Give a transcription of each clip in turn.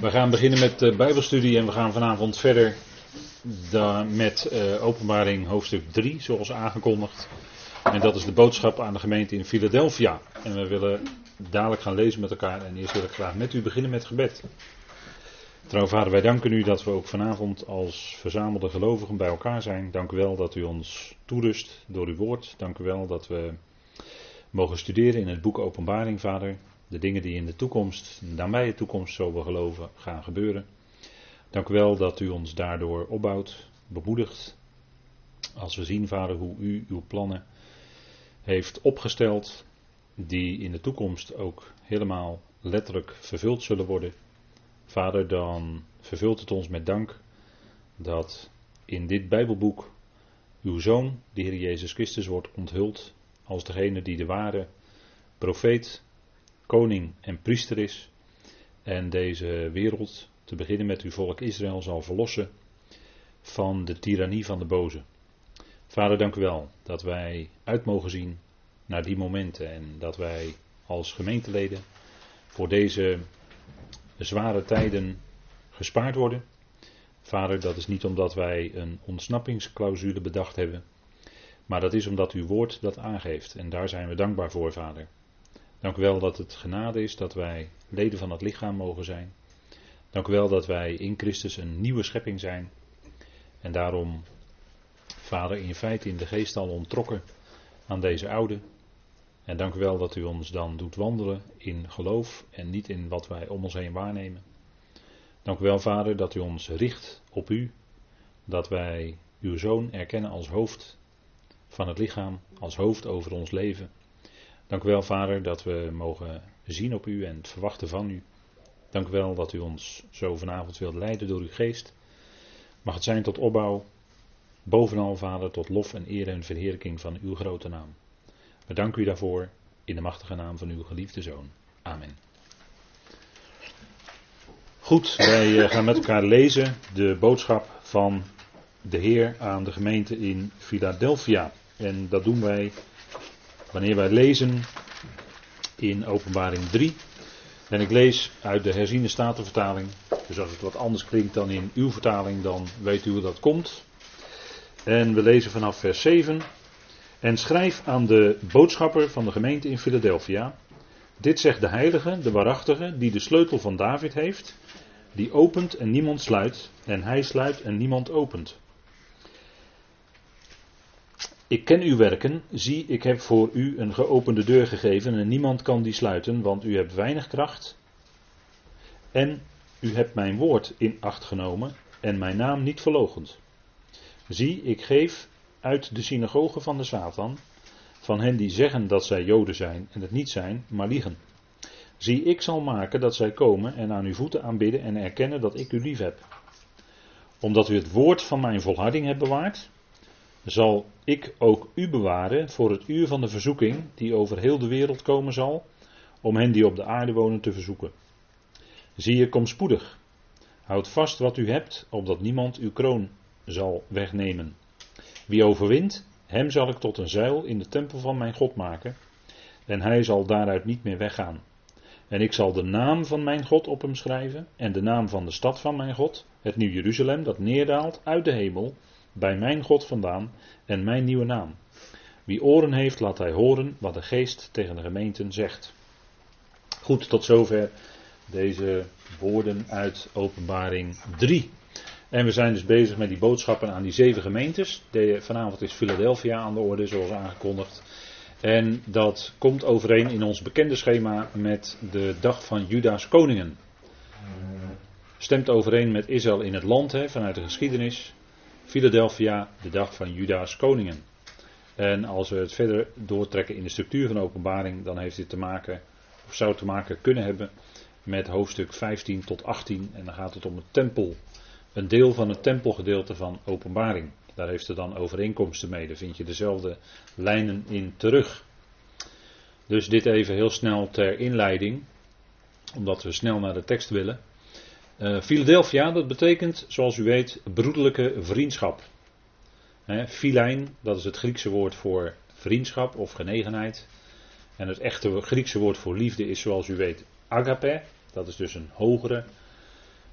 We gaan beginnen met de Bijbelstudie en we gaan vanavond verder met uh, openbaring hoofdstuk 3, zoals aangekondigd. En dat is de boodschap aan de gemeente in Philadelphia. En we willen dadelijk gaan lezen met elkaar en eerst wil ik graag met u beginnen met gebed. Trouw vader, wij danken u dat we ook vanavond als verzamelde gelovigen bij elkaar zijn. Dank u wel dat u ons toerust door uw woord. Dank u wel dat we mogen studeren in het boek Openbaring, vader. De dingen die in de toekomst, de nabije toekomst, zo we geloven, gaan gebeuren. Dank u wel dat u ons daardoor opbouwt, bemoedigt. Als we zien, vader, hoe u uw plannen heeft opgesteld, die in de toekomst ook helemaal letterlijk vervuld zullen worden. Vader, dan vervult het ons met dank dat in dit Bijbelboek uw Zoon, de Heer Jezus Christus, wordt onthuld als degene die de ware profeet, koning en priester is. En deze wereld, te beginnen met uw volk Israël, zal verlossen van de tirannie van de boze. Vader, dank u wel dat wij uit mogen zien naar die momenten en dat wij als gemeenteleden voor deze zware tijden gespaard worden. Vader, dat is niet omdat wij een ontsnappingsclausule bedacht hebben, maar dat is omdat uw woord dat aangeeft. En daar zijn we dankbaar voor, Vader. Dank u wel dat het genade is dat wij leden van het lichaam mogen zijn. Dank u wel dat wij in Christus een nieuwe schepping zijn. En daarom, Vader, in feite in de geest al ontrokken aan deze oude. En dank u wel dat u ons dan doet wandelen in geloof en niet in wat wij om ons heen waarnemen. Dank u wel, Vader, dat u ons richt op u. Dat wij uw zoon erkennen als hoofd van het lichaam, als hoofd over ons leven. Dank u wel, Vader, dat we mogen zien op u en het verwachten van u. Dank u wel dat u ons zo vanavond wilt leiden door uw geest. Mag het zijn tot opbouw, bovenal, Vader, tot lof en eer en verheerlijking van uw grote naam. We danken u daarvoor in de machtige naam van uw geliefde Zoon. Amen. Goed, wij eh, gaan met elkaar lezen de boodschap van de Heer aan de gemeente in Philadelphia. En dat doen wij wanneer wij lezen in Openbaring 3. En ik lees uit de herziene statenvertaling. Dus als het wat anders klinkt dan in uw vertaling, dan weet u hoe dat komt. En we lezen vanaf vers 7. En schrijf aan de boodschapper van de gemeente in Philadelphia. Dit zegt de heilige, de waarachtige, die de sleutel van David heeft. Die opent en niemand sluit. En hij sluit en niemand opent. Ik ken uw werken, zie, ik heb voor u een geopende deur gegeven en niemand kan die sluiten, want u hebt weinig kracht. En u hebt mijn woord in acht genomen en mijn naam niet verlogend. Zie, ik geef uit de synagoge van de Satan, van hen die zeggen dat zij Joden zijn en het niet zijn, maar liegen. Zie, ik zal maken dat zij komen en aan uw voeten aanbidden en erkennen dat ik u lief heb. Omdat u het woord van mijn volharding hebt bewaard, zal ik ook u bewaren voor het uur van de verzoeking die over heel de wereld komen zal, om hen die op de aarde wonen te verzoeken. Zie je, kom spoedig. Houd vast wat u hebt, opdat niemand uw kroon zal wegnemen. Wie overwint, hem zal ik tot een zuil in de tempel van mijn God maken, en hij zal daaruit niet meer weggaan. En ik zal de naam van mijn God op hem schrijven, en de naam van de stad van mijn God, het Nieuw Jeruzalem, dat neerdaalt uit de hemel, bij mijn God vandaan en mijn nieuwe naam. Wie oren heeft, laat hij horen wat de geest tegen de gemeenten zegt. Goed, tot zover deze woorden uit Openbaring 3. En we zijn dus bezig met die boodschappen aan die zeven gemeentes. De, vanavond is Philadelphia aan de orde, zoals aangekondigd. En dat komt overeen in ons bekende schema met de dag van Juda's koningen. Stemt overeen met Israël in het land, vanuit de geschiedenis. Philadelphia, de dag van Juda's koningen. En als we het verder doortrekken in de structuur van openbaring, dan heeft dit te maken, of zou te maken kunnen hebben, met hoofdstuk 15 tot 18. En dan gaat het om het tempel, een deel van het tempelgedeelte van openbaring. Daar heeft het dan overeenkomsten mee. Daar vind je dezelfde lijnen in terug. Dus dit even heel snel ter inleiding, omdat we snel naar de tekst willen. Uh, Philadelphia, dat betekent, zoals u weet, broederlijke vriendschap. Filijn, dat is het Griekse woord voor vriendschap of genegenheid. En het echte Griekse woord voor liefde is, zoals u weet, agape. Dat is dus een hogere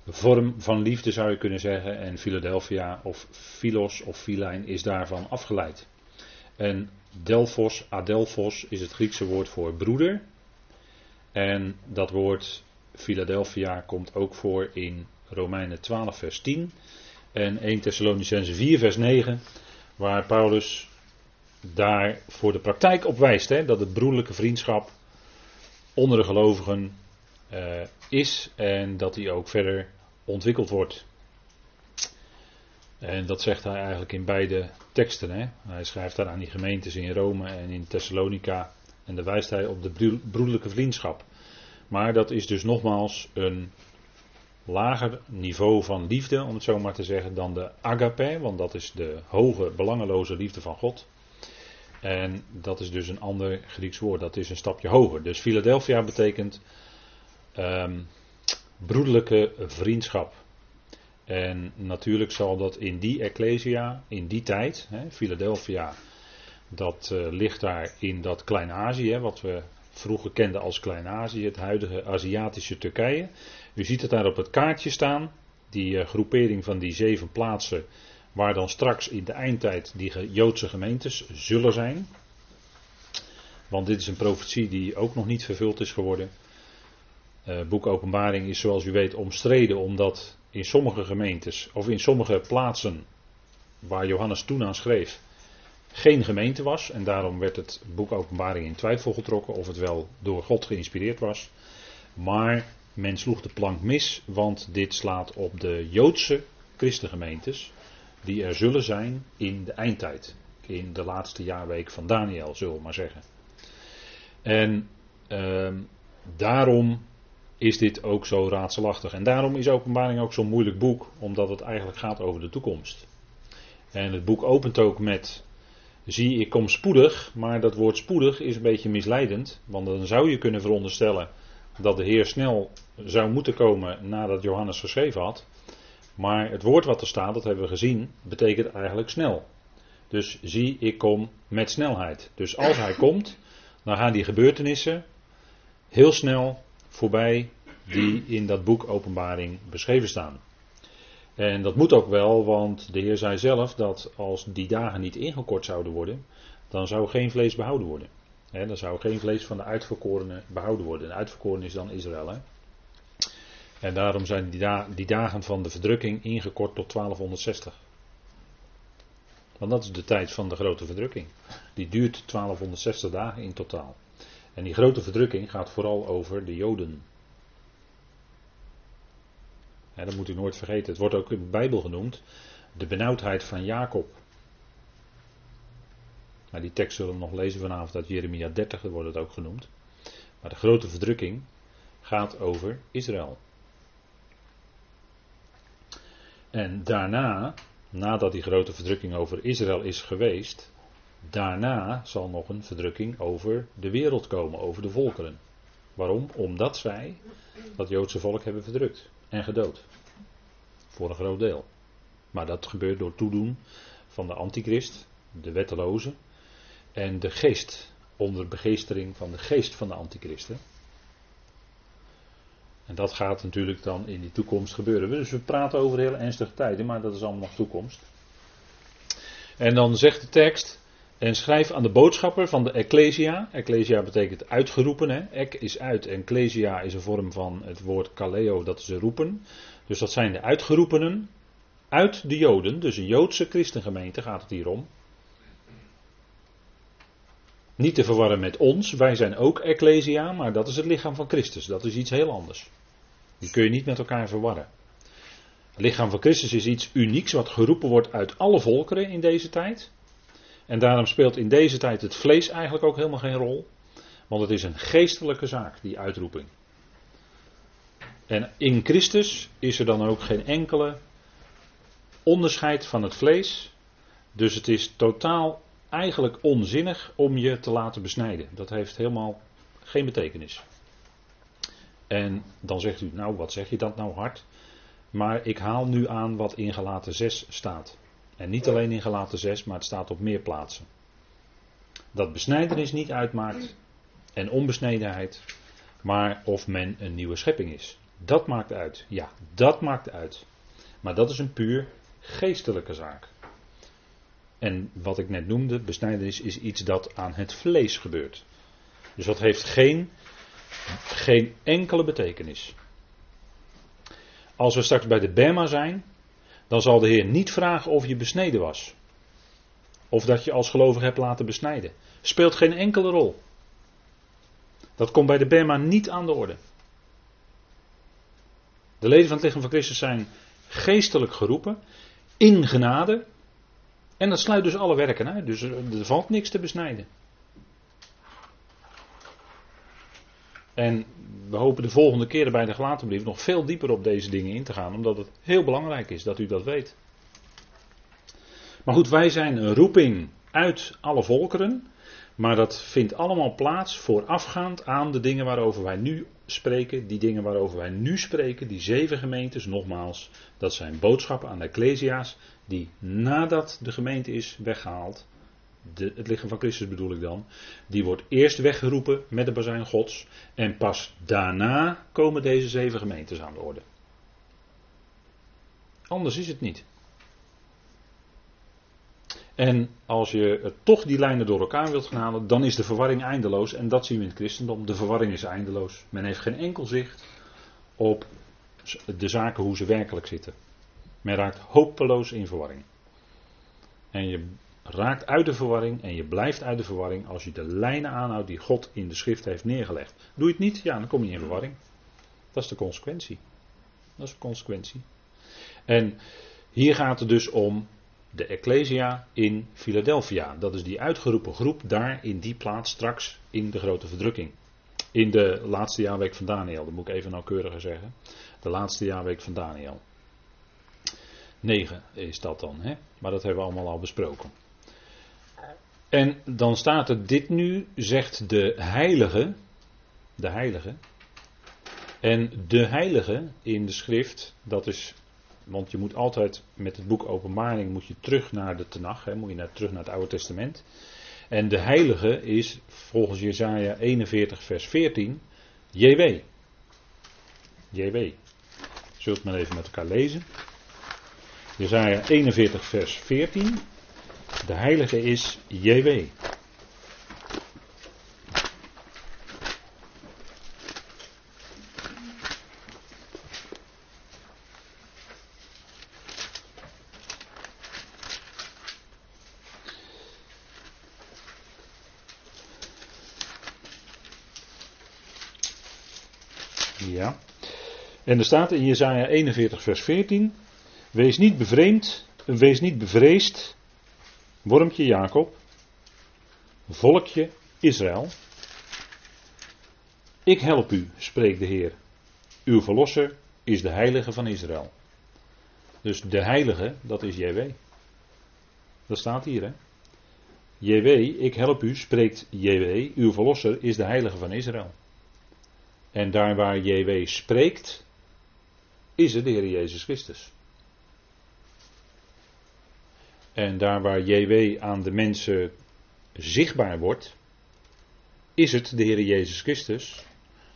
vorm van liefde zou je kunnen zeggen. En Philadelphia of Philos of Philijn is daarvan afgeleid. En Delphos, Adelphos is het Griekse woord voor broeder. En dat woord Philadelphia komt ook voor in Romeinen 12 vers 10 en 1 Thessalonicense 4 vers 9, waar Paulus daar voor de praktijk op wijst, hè, dat het broederlijke vriendschap onder de gelovigen uh, is en dat die ook verder ontwikkeld wordt. En dat zegt hij eigenlijk in beide teksten. Hè. Hij schrijft daar aan die gemeentes in Rome en in Thessalonica. En daar wijst hij op de broederlijke vriendschap. Maar dat is dus nogmaals een lager niveau van liefde, om het zo maar te zeggen, dan de agape, want dat is de hoge, belangeloze liefde van God. En dat is dus een ander Grieks woord, dat is een stapje hoger. Dus Philadelphia betekent um, broederlijke vriendschap. En natuurlijk zal dat in die Ecclesia, in die tijd, hè, Philadelphia, dat uh, ligt daar in dat Klein-Azië, wat we vroeger kenden als Klein-Azië, het huidige Aziatische Turkije. U ziet het daar op het kaartje staan, die uh, groepering van die zeven plaatsen, waar dan straks in de eindtijd die Joodse gemeentes zullen zijn. Want dit is een profetie die ook nog niet vervuld is geworden. Uh, boek Openbaring is zoals u weet omstreden omdat in sommige gemeentes of in sommige plaatsen waar Johannes toen aan schreef geen gemeente was. En daarom werd het boek Openbaring in twijfel getrokken of het wel door God geïnspireerd was. Maar men sloeg de plank mis, want dit slaat op de Joodse christengemeentes die er zullen zijn in de eindtijd. In de laatste jaarweek van Daniel, zullen we maar zeggen. En uh, daarom is dit ook zo raadselachtig. En daarom is Openbaring ook zo'n moeilijk boek, omdat het eigenlijk gaat over de toekomst. En het boek opent ook met Zie, ik kom spoedig, maar dat woord spoedig is een beetje misleidend, want dan zou je kunnen veronderstellen dat de Heer snel zou moeten komen nadat Johannes geschreven had. Maar het woord wat er staat, dat hebben we gezien, betekent eigenlijk snel. Dus zie, ik kom met snelheid. Dus als hij komt, dan gaan die gebeurtenissen heel snel voorbij die in dat boek Openbaring beschreven staan. En dat moet ook wel, want de Heer zei zelf dat als die dagen niet ingekort zouden worden, dan zou geen vlees behouden worden. dan zou geen vlees van de uitverkorenen behouden worden. De uitverkoren is dan Israël. En daarom zijn die, die, dagen van de verdrukking ingekort tot 1260. Want dat is de tijd van de grote verdrukking. Die duurt 1260 dagen in totaal. En die grote verdrukking gaat vooral over de Joden. Dat moet u nooit vergeten. Het wordt ook in de Bijbel genoemd de benauwdheid van Jacob. Maar die tekst zullen we nog lezen vanavond uit Jeremia 30, daar wordt het ook genoemd. Maar de grote verdrukking gaat over Israël. En daarna, nadat die grote verdrukking over Israël is geweest, daarna zal nog een verdrukking over de wereld komen, over de volkeren. Waarom? Omdat zij dat Joodse volk hebben verdrukt en gedood. Voor een groot deel. Maar dat gebeurt door toedoen van de antichrist, de wetteloze, en de geest, onder begeestering van de geest van de antichristen. En dat gaat natuurlijk dan in die toekomst gebeuren. Dus we praten over hele ernstige tijden, maar dat is allemaal nog toekomst. En dan zegt de tekst, en schrijf aan de boodschapper van de Ecclesia. Ecclesia betekent uitgeroepen. Hè? Ek is uit en Ecclesia is een vorm van het woord kaleo, dat is roepen. Dus dat zijn de uitgeroepenen uit de Joden. Dus een Joodse christengemeente gaat het hier om. Niet te verwarren met ons. Wij zijn ook Ecclesia, maar dat is het lichaam van Christus. Dat is iets heel anders. Die kun je niet met elkaar verwarren. Het lichaam van Christus is iets unieks wat geroepen wordt uit alle volkeren in deze tijd. En daarom speelt in deze tijd het vlees eigenlijk ook helemaal geen rol. Want het is een geestelijke zaak, die uitroeping. En in Christus is er dan ook geen enkele onderscheid van het vlees. Dus het is totaal eigenlijk onzinnig om je te laten besnijden. Dat heeft helemaal geen betekenis. En dan zegt u, nou wat zeg je dat nou hard? Maar ik haal nu aan wat in Galaten 6 staat. En niet alleen in Galaten 6, maar het staat op meer plaatsen. Dat besnijdenis niet uitmaakt en onbesnedenheid, maar of men een nieuwe schepping is. Dat maakt uit. Ja, dat maakt uit. Maar dat is een puur geestelijke zaak. En wat ik net noemde, besnijdenis is iets dat aan het vlees gebeurt. Dus dat heeft geen, geen enkele betekenis. Als we straks bij de Bema zijn, dan zal de Heer niet vragen of je besneden was. Of dat je als gelovige hebt laten besnijden. Speelt geen enkele rol. Dat komt bij de Bema niet aan de orde. De leden van het lichaam van Christus zijn geestelijk geroepen, in genade. En dat sluit dus alle werken uit. Dus er valt niks te besnijden. En we hopen de volgende keren bij de gelaten brief nog veel dieper op deze dingen in te gaan, omdat het heel belangrijk is dat u dat weet. Maar goed, wij zijn een roeping uit alle volkeren, maar dat vindt allemaal plaats voorafgaand aan de dingen waarover wij nu spreken. Die dingen waarover wij nu spreken, die zeven gemeentes, nogmaals, dat zijn boodschappen aan de Ecclesia's, die nadat de gemeente is weggehaald, de, het lichaam van Christus bedoel ik dan, die wordt eerst weggeroepen met de bazijn Gods en pas daarna komen deze zeven gemeentes aan de orde. Anders is het niet. En als je toch die lijnen door elkaar wilt gaan halen, dan is de verwarring eindeloos. En dat zien we in het christendom. De verwarring is eindeloos. Men heeft geen enkel zicht op de zaken hoe ze werkelijk zitten. Men raakt hopeloos in verwarring. En je raakt uit de verwarring en je blijft uit de verwarring als je de lijnen aanhoudt die God in de schrift heeft neergelegd. Doe je het niet, ja, dan kom je in verwarring. Dat is de consequentie. Dat is de consequentie. En hier gaat het dus om de Ecclesia in Philadelphia. Dat is die uitgeroepen groep daar in die plaats straks in de grote verdrukking. In de laatste jaarweek van Daniel, dat moet ik even nauwkeuriger zeggen. De laatste jaarweek van Daniel. 9 is dat dan, hè? maar dat hebben we allemaal al besproken. En dan staat er dit nu, zegt de heilige, de heilige. En de heilige in de schrift, dat is, want je moet altijd met het boek Openbaring moet je terug naar de Tenach, hè, moet je naar, terug naar het Oude Testament. En de heilige is volgens Jezaja 41 vers 14 JW. JW. Zult maar even met elkaar lezen. Jezaja 41 vers 14. De heilige is JW. Ja. En er staat in Jesaja 41 vers 14. Wees niet bevreemd, wees niet bevreesd Wormtje Jacob, volkje Israël. Ik help u, spreekt de Heer. Uw verlosser is de heilige van Israël. Dus de heilige, dat is JW. Dat staat hier, hè. JW, ik help u, spreekt JW. Uw verlosser is de heilige van Israël. En daar waar JW spreekt, is het de Heer Jezus Christus. En daar waar JW aan de mensen zichtbaar wordt, is het de Heer Jezus Christus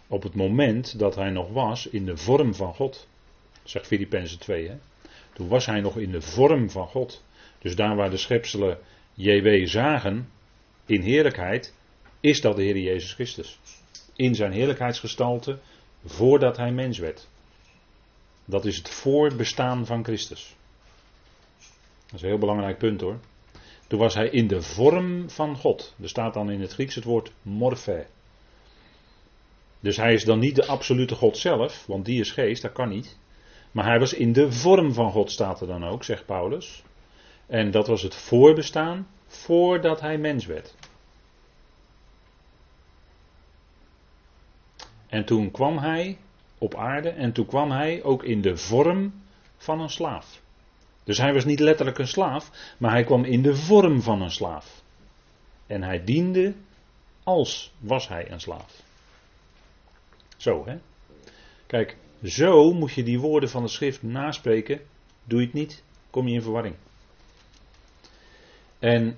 op het moment dat hij nog was in de vorm van God. Zegt Filippenzen 2. Hè? Toen was hij nog in de vorm van God. Dus daar waar de schepselen JW zagen in heerlijkheid, is dat de Heer Jezus Christus. In zijn heerlijkheidsgestalte voordat hij mens werd. Dat is het voorbestaan van Christus. Dat is een heel belangrijk punt hoor. Toen was hij in de vorm van God. Er staat dan in het Grieks het woord morphe. Dus hij is dan niet de absolute God zelf, want die is geest, dat kan niet. Maar hij was in de vorm van God, staat er dan ook, zegt Paulus. En dat was het voorbestaan voordat hij mens werd. En toen kwam hij op aarde en toen kwam hij ook in de vorm van een slaaf. Dus hij was niet letterlijk een slaaf, maar hij kwam in de vorm van een slaaf. En hij diende als was hij een slaaf. Zo hè. Kijk, zo moet je die woorden van de schrift naspreken. Doe je het niet, kom je in verwarring. En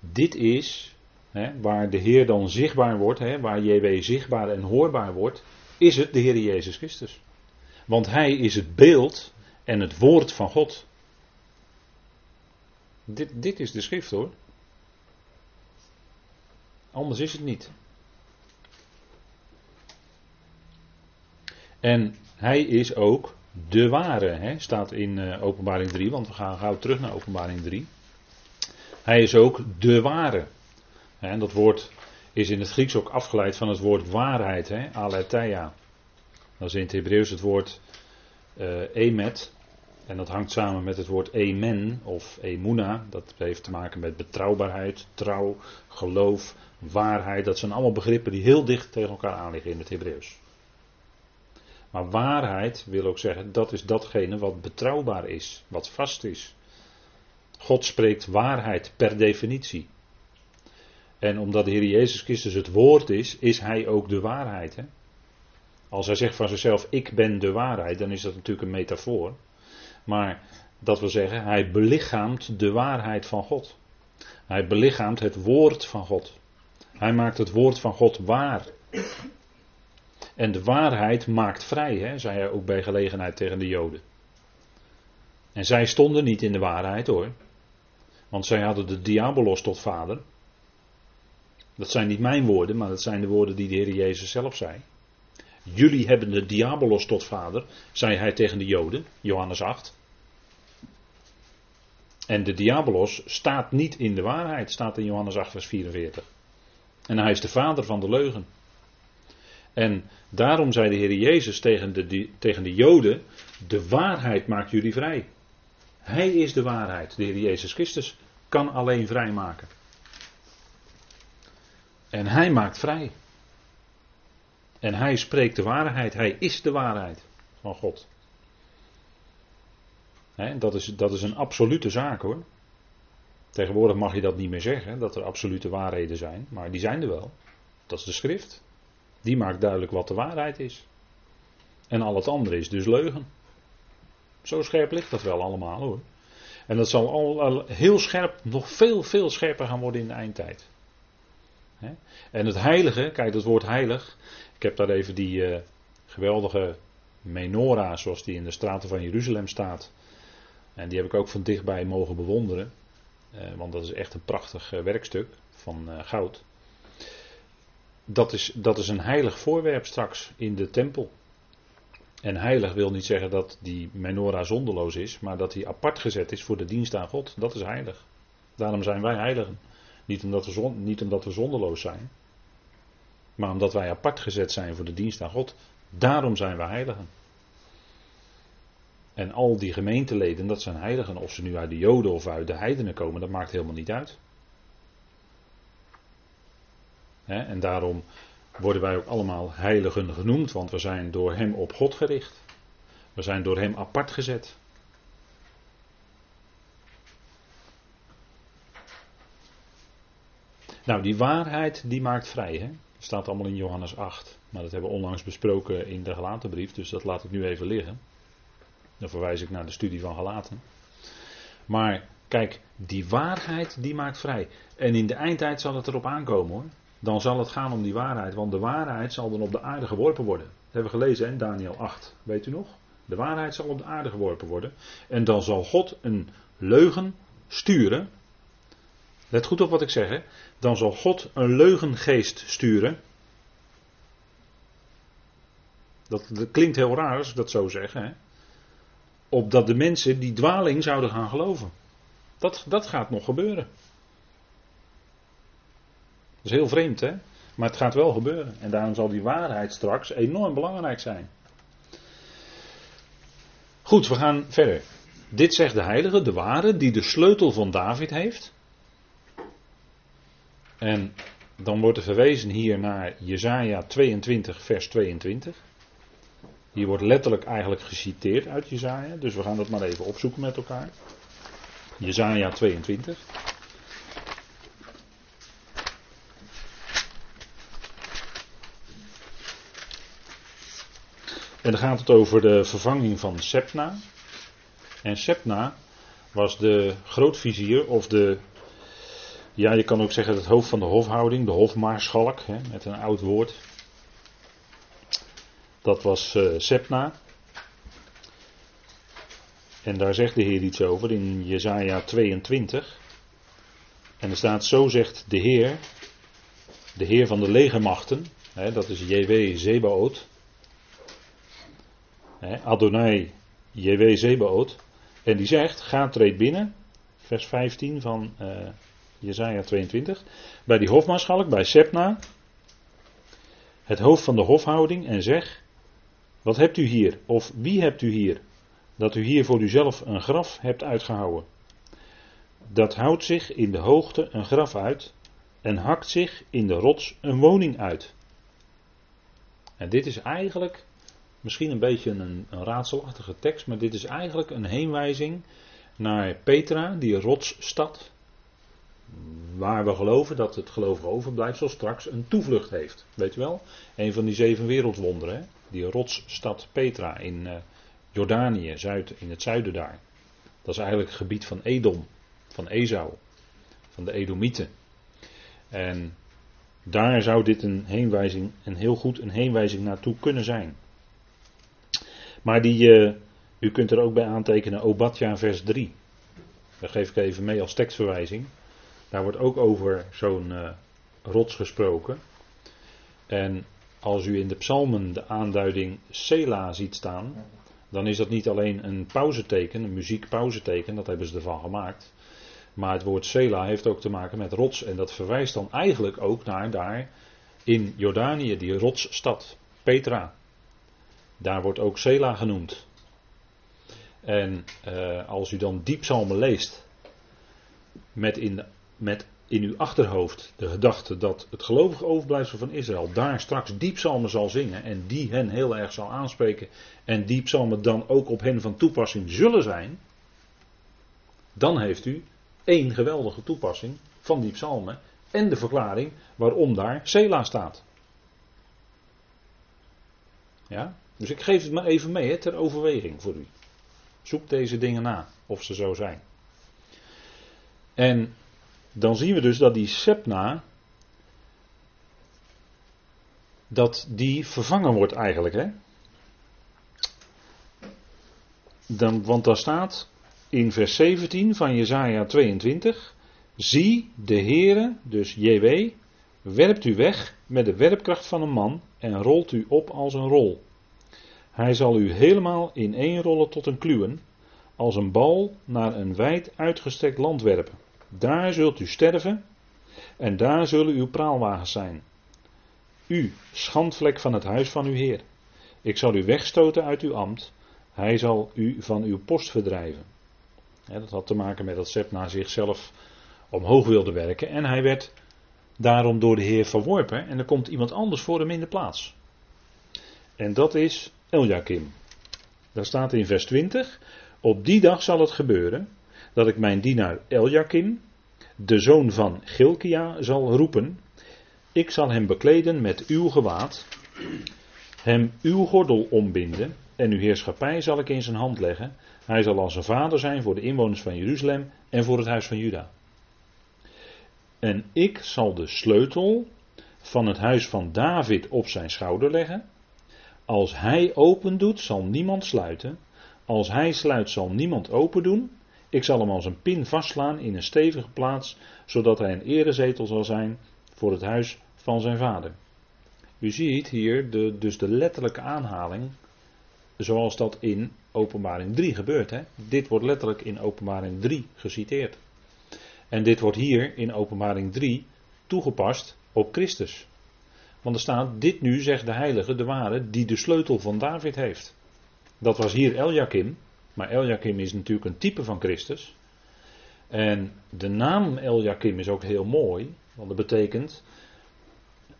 dit is hè, waar de Heer dan zichtbaar wordt, hè, waar JW zichtbaar en hoorbaar wordt, is het de Heer Jezus Christus. Want hij is het beeld en het woord van God. Dit, dit is de schrift hoor. Anders is het niet. En hij is ook de ware, hè, staat in uh, openbaring 3, want we gaan gauw terug naar openbaring 3. Hij is ook de ware. En dat woord is in het Grieks ook afgeleid van het woord waarheid, aletheia. Dat is in het Hebreeuws het woord uh, emet. En dat hangt samen met het woord emen of emuna. Dat heeft te maken met betrouwbaarheid, trouw, geloof, waarheid. Dat zijn allemaal begrippen die heel dicht tegen elkaar aanliggen in het Hebreeuws. Maar waarheid wil ook zeggen, dat is datgene wat betrouwbaar is, wat vast is. God spreekt waarheid per definitie. En omdat de Heer Jezus Christus het woord is, is Hij ook de waarheid. Hè? Als Hij zegt van zichzelf, ik ben de waarheid, dan is dat natuurlijk een metafoor. Maar dat wil zeggen, Hij belichaamt de waarheid van God. Hij belichaamt het woord van God. Hij maakt het woord van God waar. En de waarheid maakt vrij, hè, zei hij ook bij gelegenheid tegen de Joden. En zij stonden niet in de waarheid hoor. Want zij hadden de diabolos tot vader. Dat zijn niet mijn woorden, maar dat zijn de woorden die de Heer Jezus zelf zei. Jullie hebben de diabolos tot vader, zei hij tegen de Joden, Johannes 8. En de diabolos staat niet in de waarheid, staat in Johannes 8, vers 44. En hij is de vader van de leugen. En daarom zei de Heer Jezus tegen de, tegen de Joden: De waarheid maakt jullie vrij. Hij is de waarheid. De Heer Jezus Christus kan alleen vrijmaken. En hij maakt vrij. En hij spreekt de waarheid. Hij is de waarheid van God. dat, is, dat is een absolute zaak hoor. Tegenwoordig mag je dat niet meer zeggen, dat er absolute waarheden zijn. Maar die zijn er wel. Dat is de schrift. Die maakt duidelijk wat de waarheid is. En al het andere is dus leugen. Zo scherp ligt dat wel allemaal hoor. En dat zal al heel scherp, nog veel, veel scherper gaan worden in de eindtijd. En het heilige, kijk dat woord heilig. Ik heb daar even die uh, geweldige menorah, zoals die in de straten van Jeruzalem staat. En die heb ik ook van dichtbij mogen bewonderen. Uh, want dat is echt een prachtig uh, werkstuk van goud dat is, dat is een heilig voorwerp straks in de tempel. En heilig wil niet zeggen dat die menorah zonderloos is, maar dat hij apart gezet is voor de dienst aan God. Dat is heilig. Daarom zijn wij heiligen. Niet omdat we, niet omdat we zonderloos zijn, maar omdat wij apart gezet zijn voor de dienst aan God. Daarom zijn wij heiligen. En al die gemeenteleden, dat zijn heiligen. Of ze nu uit de Joden of uit de heidenen komen, dat maakt helemaal niet uit. En daarom worden wij ook allemaal heiligen genoemd, want we zijn door Hem op God gericht. We zijn door Hem apart gezet. Nou, die waarheid die maakt vrij. Hè? Staat allemaal in Johannes 8. Maar dat hebben we onlangs besproken in de Galatenbrief, dus dat laat ik nu even liggen. Dan verwijs ik naar de studie van Galaten. Maar kijk, die waarheid die maakt vrij. En in de eindtijd zal het erop aankomen hoor dan zal het gaan om die waarheid. Want de waarheid zal dan op de aarde geworpen worden. Dat hebben we gelezen in Daniel 8. Weet u nog? De waarheid zal op de aarde geworpen worden. En dan zal God een leugen sturen. Let goed op wat ik zeg. Hè? Dan zal God een leugengeest sturen. Dat, dat klinkt heel raar als ik dat zo zeg. Hè? Opdat de mensen die dwaling zouden gaan geloven. Dat, dat gaat nog gebeuren is heel vreemd, hè? Maar het gaat wel gebeuren. En daarom zal die waarheid straks enorm belangrijk zijn. Goed, we gaan verder. Dit zegt de heilige, de ware, die de sleutel van David heeft. En dan wordt er verwezen hier naar Jezaja 22, vers 22. Hier wordt letterlijk eigenlijk geciteerd uit Jezaja, dus we gaan dat maar even opzoeken met elkaar. Jezaja 22. En dan gaat het over de vervanging van Sepna. En Sepna was de grootvizier of de, ja je kan ook zeggen het hoofd van de hofhouding, de hofmaarschalk, hè, met een oud woord. Dat was uh, Sepna. En daar zegt de Heer iets over in Jesaja 22. En er staat, zo zegt de Heer, de Heer van de legermachten, hè, dat is JW Zebaot. Hè, Adonai JW Zebaot. En die zegt, ga treed binnen, vers 15 van uh, Jesaja 22, bij die hofmaarschalk, bij Sepna, het hoofd van de hofhouding, en zeg, wat hebt u hier, of wie hebt u hier, dat u hier voor uzelf een graf hebt uitgehouden? Dat houdt zich in de hoogte een graf uit en hakt zich in de rots een woning uit. En dit is eigenlijk misschien een beetje een raadselachtige tekst, maar dit is eigenlijk een heenwijzing naar Petra, die rotsstad, waar we geloven dat het gelovige overblijfsel straks een toevlucht heeft. Weet je wel? Een van die zeven wereldwonderen, die rotsstad Petra in uh, Jordanië, Zuid, in het zuiden daar. Dat is eigenlijk het gebied van Edom, van Esau, van de Edomieten. En daar zou dit een heenwijzing, een heel goed een heenwijzing naartoe kunnen zijn. Maar die, uh, u kunt er ook bij aantekenen Obadja vers 3. Dat geef ik even mee als tekstverwijzing. Daar wordt ook over zo'n uh, rots gesproken. En als u in de psalmen de aanduiding Sela ziet staan, dan is dat niet alleen een pauzeteken, een muziekpauzeteken, dat hebben ze ervan gemaakt. Maar het woord Sela heeft ook te maken met rots. En dat verwijst dan eigenlijk ook naar daar in Jordanië, die rotsstad, Petra. Daar wordt ook Sela genoemd. En uh, als u dan die psalmen leest, met in, met in uw achterhoofd de gedachte dat het gelovige overblijfsel van Israël daar straks die psalmen zal zingen en die hen heel erg zal aanspreken en die psalmen dan ook op hen van toepassing zullen zijn, dan heeft u één geweldige toepassing van die psalmen en de verklaring waarom daar Sela staat. Ja? Dus ik geef het maar even mee hè, ter overweging voor u. Zoek deze dingen na, of ze zo zijn. En dan zien we dus dat die Sepna, dat die vervangen wordt eigenlijk. Hè? Dan, want daar staat in vers 17 van Jezaja 22, zie de Heere, dus JW, werpt u weg met de werpkracht van een man en rolt u op als een rol. Hij zal u helemaal ineenrollen tot een kluwen, als een bal naar een wijd uitgestrekt land werpen. Daar zult u sterven en daar zullen uw praalwagens zijn. U, schandvlek van het huis van uw Heer. Ik zal u wegstoten uit uw ambt. Hij zal u van uw post verdrijven. dat had te maken met dat Sepna zichzelf omhoog wilde werken. En hij werd daarom door de Heer verworpen. En er komt iemand anders voor hem in de plaats. En dat is Eljakim. Daar staat in vers 20. Op die dag zal het gebeuren dat ik mijn dienaar Eljakim, de zoon van Gilkia, zal roepen. Ik zal hem bekleden met uw gewaad, hem uw gordel ombinden en uw heerschappij zal ik in zijn hand leggen. Hij zal als een vader zijn voor de inwoners van Jeruzalem en voor het huis van Juda. En ik zal de sleutel van het huis van David op zijn schouder leggen. Als hij open doet, zal niemand sluiten. Als hij sluit, zal niemand open doen. Ik zal hem als een pin vastslaan in een stevige plaats, zodat hij een erezetel zal zijn voor het huis van zijn vader. U ziet hier de, dus de letterlijke aanhaling, zoals dat in Openbaring 3 gebeurt. Hè? Dit wordt letterlijk in Openbaring 3 geciteerd. En dit wordt hier in Openbaring 3 toegepast op Christus. Want er staat, dit nu zegt de heilige, de ware, die de sleutel van David heeft. Dat was hier Eljakim, maar Eljakim is natuurlijk een type van Christus. En de naam Eljakim is ook heel mooi, want dat betekent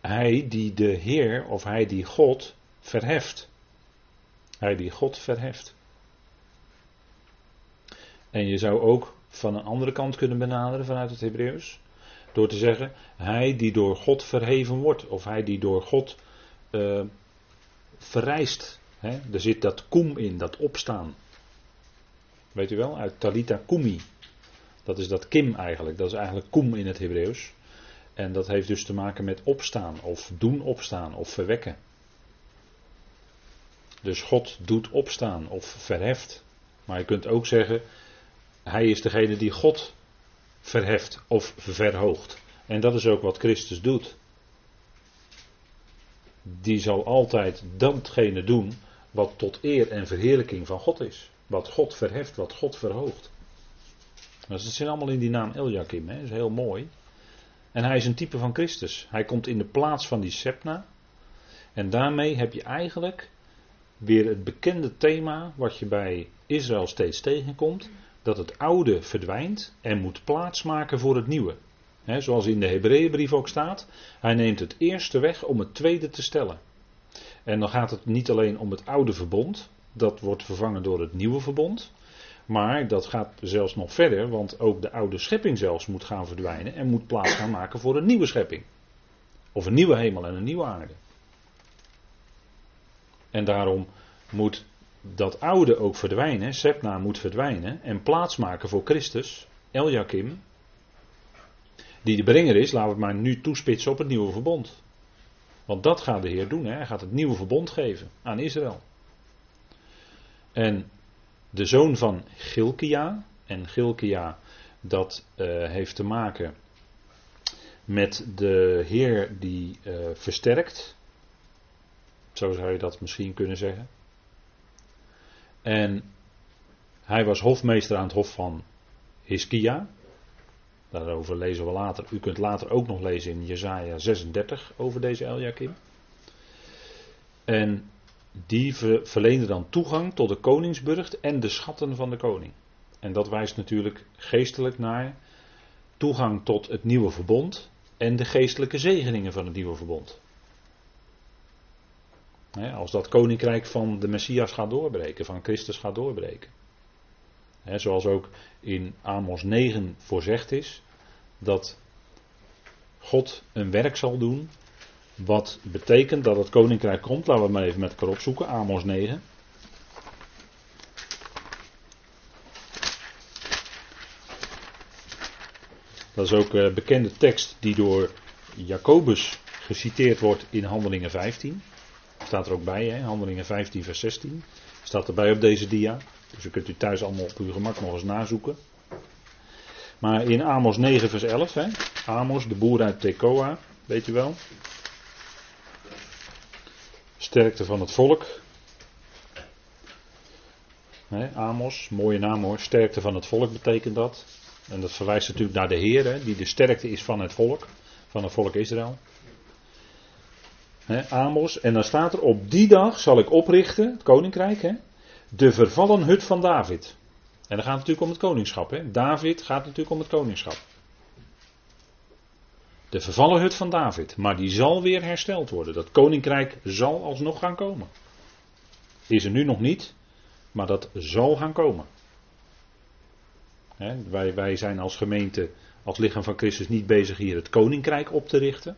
hij die de Heer of hij die God verheft. Hij die God verheft. En je zou ook van een andere kant kunnen benaderen vanuit het Hebreeuws. Door te zeggen, hij die door God verheven wordt. Of hij die door God uh, verrijst. He, er zit dat koem in, dat opstaan. Weet u wel, uit Talita Kumi. Dat is dat kim eigenlijk. Dat is eigenlijk koem in het Hebreeuws. En dat heeft dus te maken met opstaan, of doen opstaan, of verwekken. Dus God doet opstaan, of verheft. Maar je kunt ook zeggen, hij is degene die God verheft of verhoogt. En dat is ook wat Christus doet. Die zal altijd datgene doen wat tot eer en verheerlijking van God is. Wat God verheft, wat God verhoogt. Dat zit allemaal in die naam Eliakim, hè? dat is heel mooi. En hij is een type van Christus. Hij komt in de plaats van die Sepna. En daarmee heb je eigenlijk weer het bekende thema wat je bij Israël steeds tegenkomt. Dat het oude verdwijnt en moet plaatsmaken voor het nieuwe. zoals in de Hebreeënbrief ook staat. Hij neemt het eerste weg om het tweede te stellen. En dan gaat het niet alleen om het oude verbond. Dat wordt vervangen door het nieuwe verbond. Maar dat gaat zelfs nog verder, want ook de oude schepping zelfs moet gaan verdwijnen en moet plaats gaan maken voor een nieuwe schepping. Of een nieuwe hemel en een nieuwe aarde. En daarom moet dat oude ook verdwijnen, Sepna moet verdwijnen en plaatsmaken voor Christus, Eljakim, die de brenger is, laten we het maar nu toespitsen op het nieuwe verbond. Want dat gaat de Heer doen, hè? hij gaat het nieuwe verbond geven aan Israël. En de zoon van Gilkia. En Gilkia, dat uh, heeft te maken met de Heer die uh, versterkt. Zo zou je dat misschien kunnen zeggen. En hij was hofmeester aan het hof van Hiskia. Daarover lezen we later. U kunt later ook nog lezen in Jesaja 36 over deze Eljakim. En die verleende dan toegang tot de koningsburcht en de schatten van de koning. En dat wijst natuurlijk geestelijk naar toegang tot het nieuwe verbond en de geestelijke zegeningen van het nieuwe verbond. als dat koninkrijk van de Messias gaat doorbreken, van Christus gaat doorbreken. zoals ook in Amos 9 voorzegd is, dat God een werk zal doen wat betekent dat het koninkrijk komt. Laten we maar even met elkaar opzoeken. Amos 9. Dat is ook een bekende tekst die door Jacobus geciteerd wordt in Handelingen 15. Staat er ook bij, hè? Handelingen 15, vers 16. Staat erbij op deze dia. Dus u kunt u thuis allemaal op uw gemak nog eens nazoeken. Maar in Amos 9, vers 11, hè? Amos, de boer uit Tekoa, weet u wel. Sterkte van het volk. Amos, mooie naam hoor. Sterkte van het volk betekent dat. En dat verwijst natuurlijk naar de Heer, die de sterkte is van het volk. Van het volk Israël. Amos. En dan staat er: Op die dag zal ik oprichten, het koninkrijk, de vervallen hut van David. En dan gaat het natuurlijk om het koningschap. David gaat natuurlijk om het koningschap. De vervallen hut van David. Maar die zal weer hersteld worden. Dat koninkrijk zal alsnog gaan komen. Is er nu nog niet, maar dat zal gaan komen. wij, wij zijn als gemeente, als lichaam van Christus niet bezig hier het koninkrijk op te richten.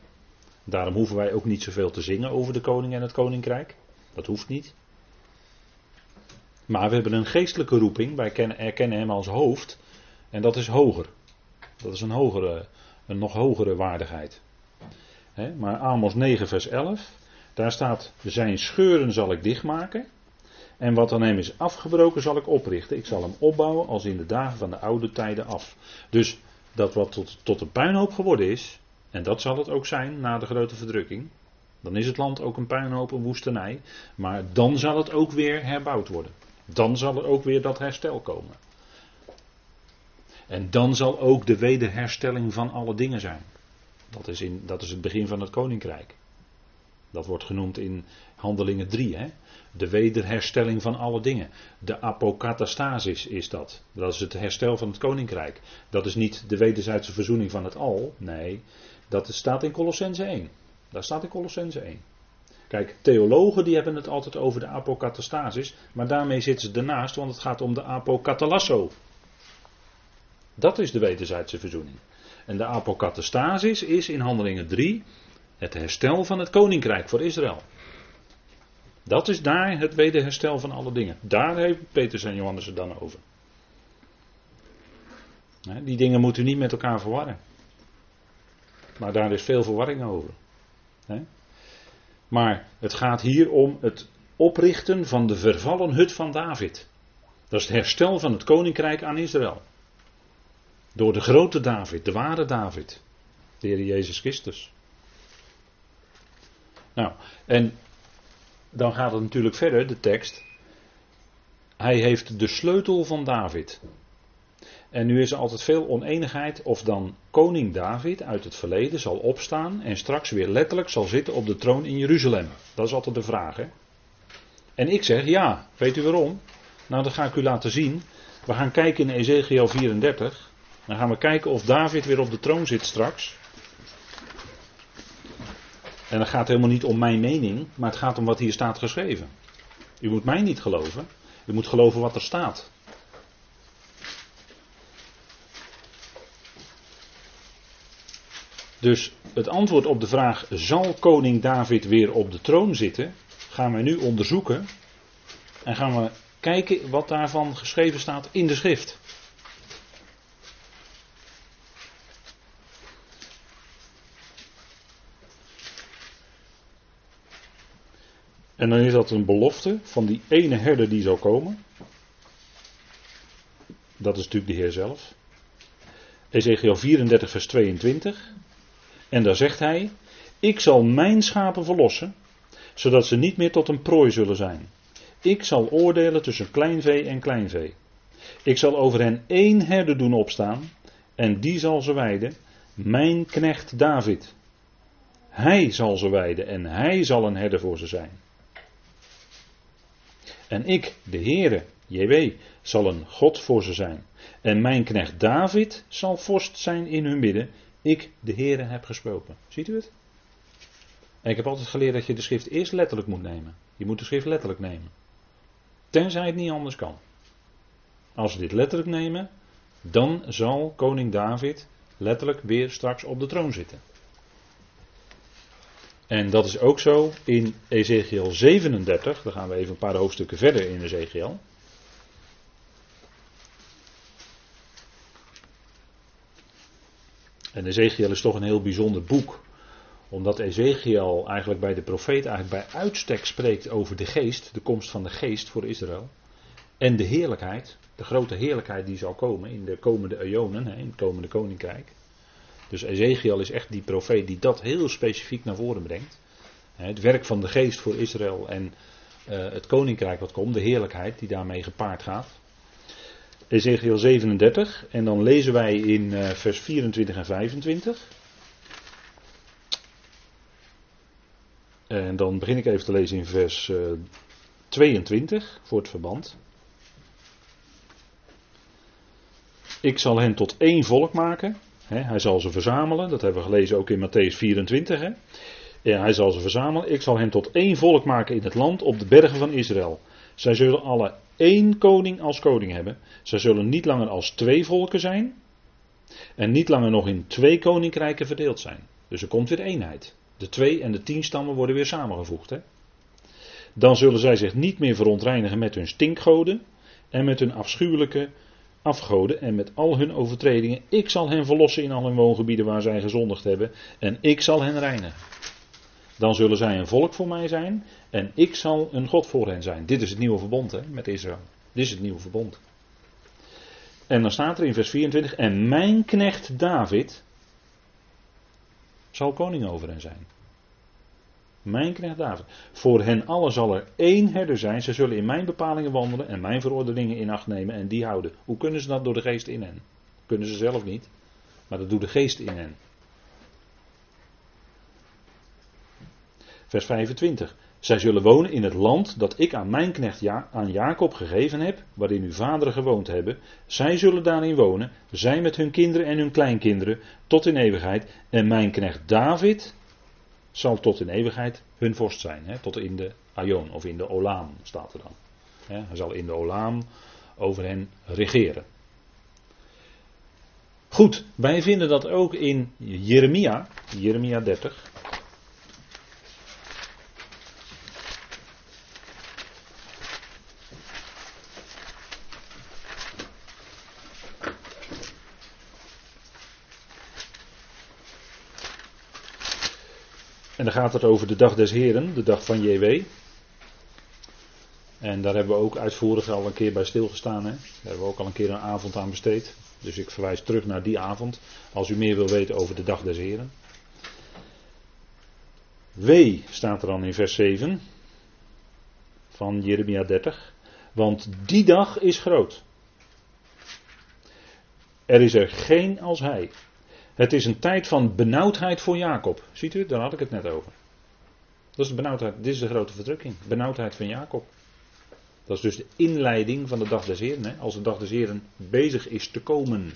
Daarom hoeven wij ook niet zoveel te zingen over de koning en het koninkrijk. Dat hoeft niet. Maar we hebben een geestelijke roeping. Wij erkennen hem als hoofd. En dat is hoger. Dat is een hogere een nog hogere waardigheid. maar Amos 9, vers 11, daar staat: Zijn scheuren zal ik dichtmaken. En wat aan hem is afgebroken zal ik oprichten. Ik zal hem opbouwen als in de dagen van de oude tijden af. Dus dat wat tot, tot een puinhoop geworden is, en dat zal het ook zijn na de grote verdrukking. Dan is het land ook een puinhoop, een woestenij. Maar dan zal het ook weer herbouwd worden. Dan zal er ook weer dat herstel komen. En dan zal ook de wederherstelling van alle dingen zijn. Dat is, in, dat is het begin van het koninkrijk. Dat wordt genoemd in Handelingen 3. Hè? De wederherstelling van alle dingen. De apokatastasis is dat. Dat is het herstel van het koninkrijk. Dat is niet de wederzijdse verzoening van het al. Nee, dat staat in Colossense 1. Daar staat in Colossense 1. Kijk, theologen die hebben het altijd over de apokatastasis. Maar daarmee zitten ze ernaast, want het gaat om de apokatalasso. Dat is de wederzijdse verzoening. En de apokatastasis is in Handelingen 3 het herstel van het koninkrijk voor Israël. Dat is daar het wederherstel van alle dingen. Daar heeft Petrus en Johannes het dan over. Die dingen moet u niet met elkaar verwarren. Maar daar is veel verwarring over. Maar het gaat hier om het oprichten van de vervallen hut van David. Dat is het herstel van het koninkrijk aan Israël. Door de grote David, de ware David. De Heer Jezus Christus. Nou, en dan gaat het natuurlijk verder, de tekst. Hij heeft de sleutel van David. En nu is er altijd veel oneenigheid of dan koning David uit het verleden zal opstaan en straks weer letterlijk zal zitten op de troon in Jeruzalem. Dat is altijd de vraag. Hè? En ik zeg ja, weet u waarom? Nou, dat ga ik u laten zien. We gaan kijken in Ezekiel 34. Dan gaan we kijken of David weer op de troon zit straks. En dat gaat helemaal niet om mijn mening, maar het gaat om wat hier staat geschreven. U moet mij niet geloven, u moet geloven wat er staat. Dus het antwoord op de vraag: zal koning David weer op de troon zitten? gaan wij nu onderzoeken en gaan we kijken wat daarvan geschreven staat in de schrift. En dan is dat een belofte van die ene herder die zal komen. Dat is natuurlijk de Heer zelf. Ezekiel 34, vers 22. En daar zegt hij: Ik zal mijn schapen verlossen, zodat ze niet meer tot een prooi zullen zijn. Ik zal oordelen tussen kleinvee en kleinvee. Ik zal over hen één herder doen opstaan, en die zal ze weiden, mijn knecht David. Hij zal ze weiden en hij zal een herder voor ze zijn. En ik, de Heere, JW, zal een God voor ze zijn. En mijn knecht David zal vorst zijn in hun midden. Ik, de Heere, heb gesproken. Ziet u het? En ik heb altijd geleerd dat je de schrift eerst letterlijk moet nemen. Je moet de schrift letterlijk nemen. Tenzij het niet anders kan. Als we dit letterlijk nemen, dan zal koning David letterlijk weer straks op de troon zitten. En dat is ook zo in Ezekiel 37. Dan gaan we even een paar hoofdstukken verder in Ezekiel. En Ezekiel is toch een heel bijzonder boek. Omdat Ezekiel eigenlijk bij de profeet eigenlijk bij uitstek spreekt over de geest, de komst van de geest voor Israël. En de heerlijkheid, de grote heerlijkheid die zal komen in de komende eonen, in het komende koninkrijk. Dus Ezekiel is echt die profeet die dat heel specifiek naar voren brengt. Het werk van de geest voor Israël en uh, het koninkrijk wat komt, de heerlijkheid die daarmee gepaard gaat. Ezekiel 37 en dan lezen wij in uh, vers 24 en 25. En dan begin ik even te lezen in vers uh, eh, 22 voor het verband. Ik zal hen tot één volk maken hij zal ze verzamelen, dat hebben we gelezen ook in Matthäus 24. Ja, hij zal ze verzamelen. Ik zal hen tot één volk maken in het land op de bergen van Israël. Zij zullen alle één koning als koning hebben. Zij zullen niet langer als twee volken zijn. En niet langer nog in twee koninkrijken verdeeld zijn. Dus er komt weer eenheid. De twee en de tien stammen worden weer samengevoegd. Dan zullen zij zich niet meer verontreinigen met hun stinkgoden en met hun afschuwelijke afgoden en met al hun overtredingen. Ik zal hen verlossen in al hun woongebieden waar zij gezondigd hebben. En ik zal hen reinigen. Dan zullen zij een volk voor mij zijn. En ik zal een God voor hen zijn. Dit is het nieuwe verbond hè, met Israël. Dit is het nieuwe verbond. En dan staat er in vers 24. En mijn knecht David zal koning over hen zijn. Mijn knecht David. Voor hen allen zal er één herder zijn. Ze zullen in mijn bepalingen wandelen en mijn verordeningen in acht nemen en die houden. Hoe kunnen ze dat door de geest in hen? Kunnen ze zelf niet, maar dat doet de geest in hen. Vers 25. Zij zullen wonen in het land dat ik aan mijn knecht ja aan Jacob gegeven heb, waarin uw vaderen gewoond hebben. Zij zullen daarin wonen, zij met hun kinderen en hun kleinkinderen, tot in eeuwigheid. En mijn knecht David, zal tot in eeuwigheid hun vorst zijn. Hè? Tot in de Aion of in de Olaam staat er dan. Hè? Hij zal in de Olaam over hen regeren. Goed, wij vinden dat ook in Jeremia, Jeremia 30. En dan gaat het over de dag des Heren, de dag van JW. En daar hebben we ook uitvoerig al een keer bij stilgestaan. Hè? Daar hebben we ook al een keer een avond aan besteed. Dus ik verwijs terug naar die avond. Als u meer wil weten over de dag des Heren. Wee staat er dan in vers 7 van Jeremia 30. Want die dag is groot. Er is er geen als hij. Het is een tijd van benauwdheid voor Jacob. Ziet u, daar had ik het net over. Dat is de benauwdheid. Dit is de grote verdrukking. Benauwdheid van Jacob. Dat is dus de inleiding van de dag des Heren. Hè? Als de dag des Heren bezig is te komen.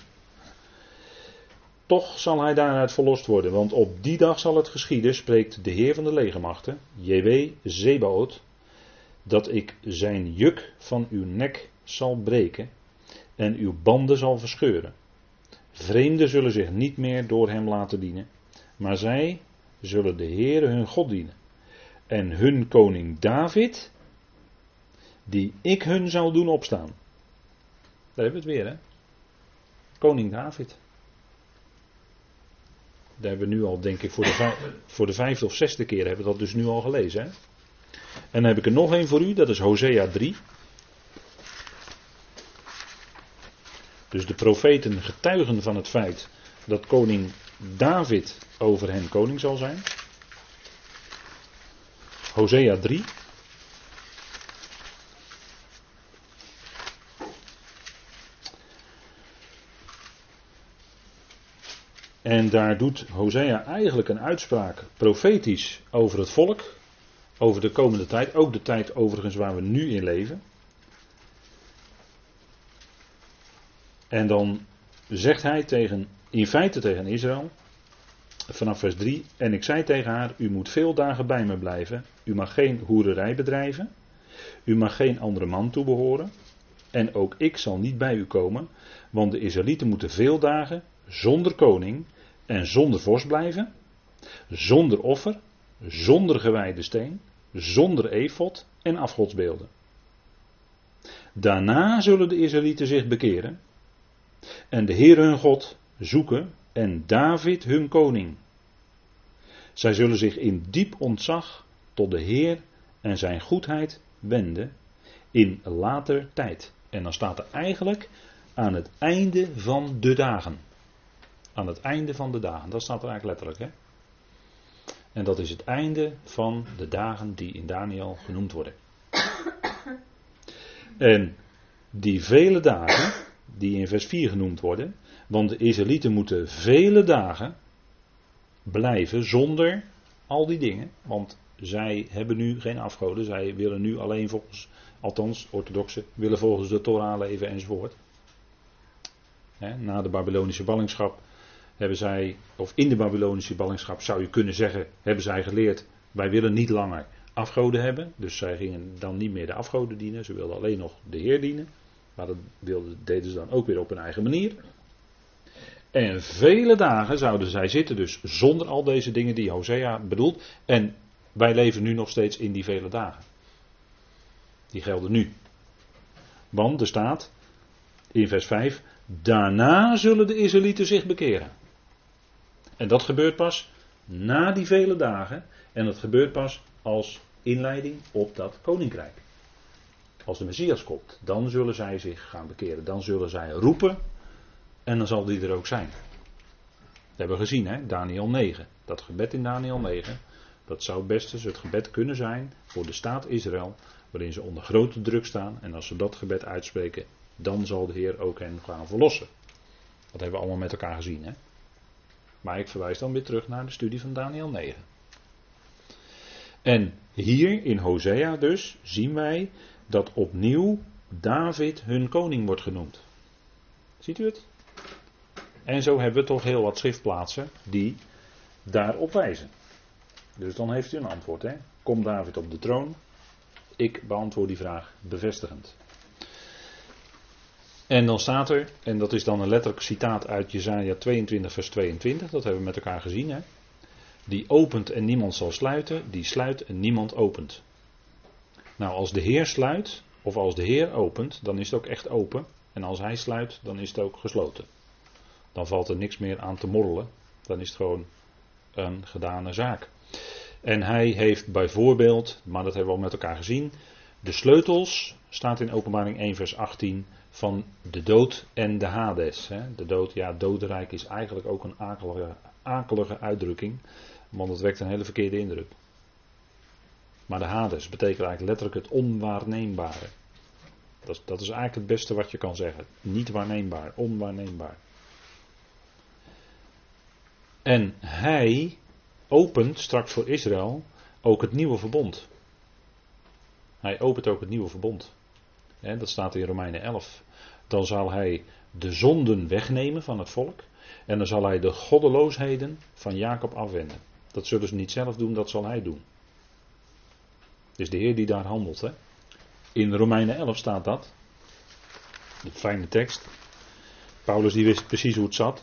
Toch zal hij daaruit verlost worden. Want op die dag zal het geschieden, spreekt de Heer van de legermachten, JW Zebaot, dat ik zijn juk van uw nek zal breken en uw banden zal verscheuren. Vreemden zullen zich niet meer door hem laten dienen, maar zij zullen de Heer hun God dienen. En hun koning David, die ik hun zal doen opstaan. Daar hebben we het weer, hè? Koning David. Daar hebben we nu al, denk ik, voor de, voor de vijfde of zesde keer hebben we dat dus nu al gelezen. Hè? En dan heb ik er nog één voor u, dat is Hosea 3. Dus de profeten getuigen van het feit dat koning David over hen koning zal zijn. Hosea 3. En daar doet Hosea eigenlijk een uitspraak profetisch over het volk, over de komende tijd, ook de tijd overigens waar we nu in leven. En dan zegt hij tegen, in feite tegen Israël, vanaf vers 3, en ik zei tegen haar, u moet veel dagen bij me blijven, u mag geen hoererij bedrijven, u mag geen andere man toebehoren, en ook ik zal niet bij u komen, want de Israëlieten moeten veel dagen zonder koning en zonder vorst blijven, zonder offer, zonder gewijde steen, zonder efot en afgodsbeelden. Daarna zullen de Israëlieten zich bekeren en de Heer hun God zoeken en David hun koning. Zij zullen zich in diep ontzag tot de Heer en zijn goedheid wenden in later tijd. En dan staat er eigenlijk aan het einde van de dagen. Aan het einde van de dagen. Dat staat er eigenlijk letterlijk. Hè? En dat is het einde van de dagen die in Daniel genoemd worden. En die vele dagen, die in vers 4 genoemd worden, want de Israëlieten moeten vele dagen blijven zonder al die dingen, want zij hebben nu geen afgoden, zij willen nu alleen volgens, althans orthodoxen, willen volgens de Torah leven enzovoort. na de Babylonische ballingschap hebben zij, of in de Babylonische ballingschap zou je kunnen zeggen, hebben zij geleerd, wij willen niet langer afgoden hebben. Dus zij gingen dan niet meer de afgoden dienen, ze wilden alleen nog de Heer dienen. Maar dat deden ze dan ook weer op hun eigen manier. En vele dagen zouden zij zitten, dus zonder al deze dingen die Hosea bedoelt. En wij leven nu nog steeds in die vele dagen. Die gelden nu. Want er staat in vers 5: Daarna zullen de Israëlieten zich bekeren. En dat gebeurt pas na die vele dagen. En dat gebeurt pas als inleiding op dat koninkrijk. Als de Messias komt, dan zullen zij zich gaan bekeren. Dan zullen zij roepen en dan zal die er ook zijn. Dat hebben we gezien, hè? Daniel 9. Dat gebed in Daniel 9. Dat zou best eens het gebed kunnen zijn voor de staat Israël, waarin ze onder grote druk staan. En als ze dat gebed uitspreken, dan zal de Heer ook hen gaan verlossen. Dat hebben we allemaal met elkaar gezien. Hè? Maar ik verwijs dan weer terug naar de studie van Daniel 9. En hier in Hosea dus zien wij dat opnieuw David hun koning wordt genoemd. Ziet u het? En zo hebben we toch heel wat schriftplaatsen die daarop wijzen. Dus dan heeft u een antwoord. Hè? Komt David op de troon? Ik beantwoord die vraag bevestigend. En dan staat er, en dat is dan een letterlijk citaat uit Jezaja 22 vers 22, dat hebben we met elkaar gezien. Hè? Die opent en niemand zal sluiten, die sluit en niemand opent. Nou, als de Heer sluit, of als de Heer opent, dan is het ook echt open. En als Hij sluit, dan is het ook gesloten. Dan valt er niks meer aan te morrelen. Dan is het gewoon een gedane zaak. En hij heeft bijvoorbeeld, maar dat hebben we al met elkaar gezien, de sleutels, staat in openbaring 1 vers 18, van de dood en de Hades. De dood, ja, dodenrijk is eigenlijk ook een akelige, akelige uitdrukking, want het wekt een hele verkeerde indruk. Maar de Hades betekent eigenlijk letterlijk het onwaarneembare. Dat, dat is eigenlijk het beste wat je kan zeggen. Niet waarneembaar, onwaarneembaar. En hij opent straks voor Israël ook het nieuwe verbond. Hij opent ook het nieuwe verbond. dat staat in Romeinen 11. Dan zal hij de zonden wegnemen van het volk. En dan zal hij de goddeloosheden van Jacob afwenden. Dat zullen ze niet zelf doen, dat zal hij doen. Dus de Heer die daar handelt. Hè? In Romeinen 11 staat dat. De fijne tekst. Paulus die wist precies hoe het zat.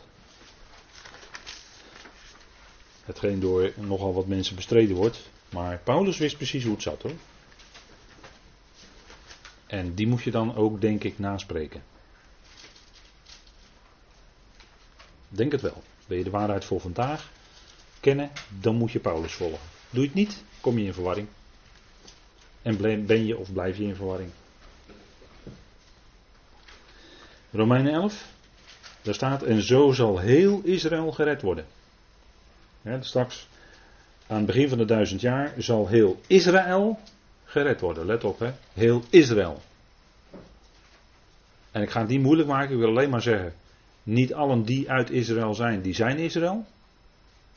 Hetgeen door nogal wat mensen bestreden wordt. Maar Paulus wist precies hoe het zat hoor. En die moet je dan ook, denk ik, naspreken. Denk het wel. Wil je de waarheid voor vandaag kennen, dan moet je Paulus volgen. Doe je het niet, kom je in verwarring. En ben je of blijf je in verwarring. Romeinen 11, daar staat, en zo zal heel Israël gered worden. Straks, aan het begin van de duizend jaar, zal heel Israël gered worden. Let op, hè. Heel Israël. En ik ga het niet moeilijk maken, ik wil alleen maar zeggen, niet allen die uit Israël zijn, die zijn Israël.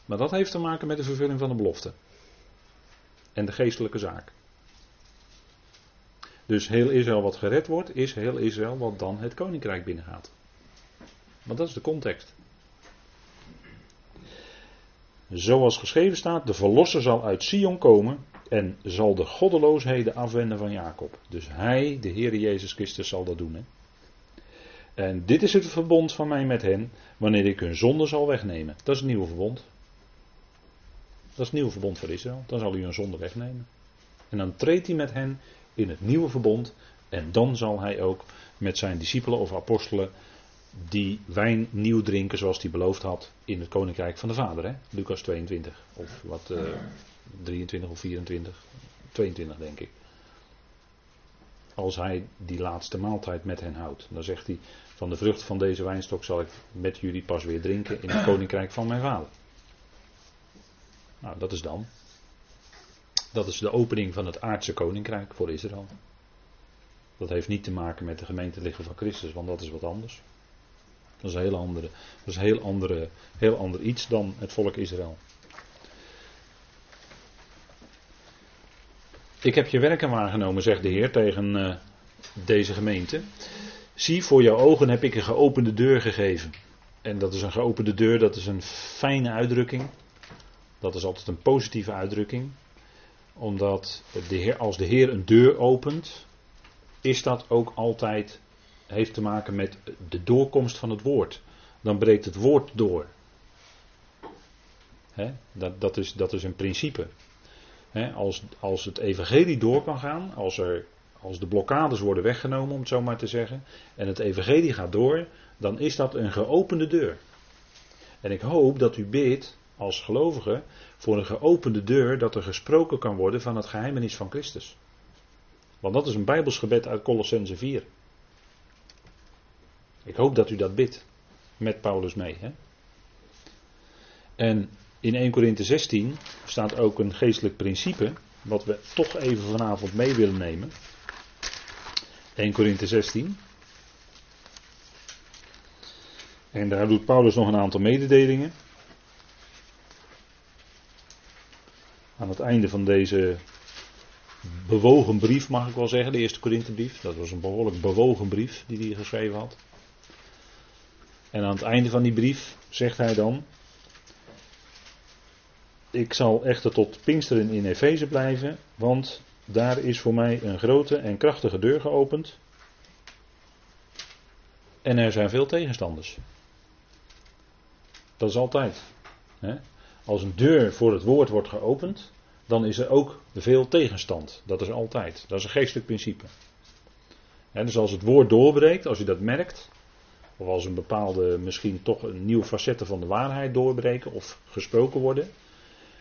Maar dat heeft te maken met de vervulling van de belofte. En de geestelijke zaak. Dus heel Israël wat gered wordt, is heel Israël wat dan het koninkrijk binnengaat. Maar dat is de context. Zoals geschreven staat, de verlosser zal uit Sion komen en zal de goddeloosheden afwenden van Jacob. Dus hij, de Heer Jezus Christus, zal dat doen. Hè? En dit is het verbond van mij met hen, wanneer ik hun zonde zal wegnemen. Dat is het nieuwe verbond. Dat is het nieuwe verbond voor Israël. Dan zal hij hun zonde wegnemen. En dan treedt hij met hen in het nieuwe verbond. En dan zal hij ook met zijn discipelen of apostelen die wijn nieuw drinken zoals hij beloofd had in het koninkrijk van de Vader. Hè? Lucas 22 of wat uh, eh, 23 of 24, 22 denk ik. Als hij die laatste maaltijd met hen houdt. Dan zegt hij, van de vrucht van deze wijnstok zal ik met jullie pas weer drinken in het koninkrijk van mijn vader. Nou, dat is dan. Dat is de opening van het aardse koninkrijk voor Israël. Dat heeft niet te maken met de gemeente van Christus, want dat is wat anders. Dat is een heel andere, heel andere, heel ander iets dan het volk Israël. Ik heb je werken waargenomen, zegt de Heer tegen uh, deze gemeente. Zie, voor jouw ogen heb ik een geopende deur gegeven. En dat is een geopende deur, dat is een fijne uitdrukking. Dat is altijd een positieve uitdrukking. Omdat de Heer, als de Heer een deur opent, is dat ook altijd, heeft te maken met de doorkomst van het woord. Dan breekt het woord door. dat, dat, is, dat is een principe. als, als het evangelie door kan gaan, als er als de blokkades worden weggenomen, om het zo maar te zeggen, en het evangelie gaat door, dan is dat een geopende deur. En ik hoop dat u bidt als gelovige voor een geopende deur dat er gesproken kan worden van het geheimenis van Christus. Want dat is een Bijbelsgebed uit Colossense 4. Ik hoop dat u dat bidt met Paulus mee. Hè? En in 1 Korinthe 16 staat ook een geestelijk principe, wat we toch even vanavond mee willen nemen. 1 Korinthe 16. En daar doet Paulus nog een aantal mededelingen. Aan het einde van deze bewogen brief, mag ik wel zeggen, de eerste Korinthebrief. Dat was een behoorlijk bewogen brief die hij geschreven had. En aan het einde van die brief zegt hij dan: Ik zal echter tot Pinksteren in Efeze blijven, want daar is voor mij een grote en krachtige deur geopend. En er zijn veel tegenstanders. Dat is altijd. Hè? Als een deur voor het woord wordt geopend, dan is er ook veel tegenstand. Dat is altijd. Dat is een geestelijk principe. dus als het woord doorbreekt, als u dat merkt, of als een bepaalde, misschien toch een nieuwe facetten van de waarheid doorbreken of gesproken worden,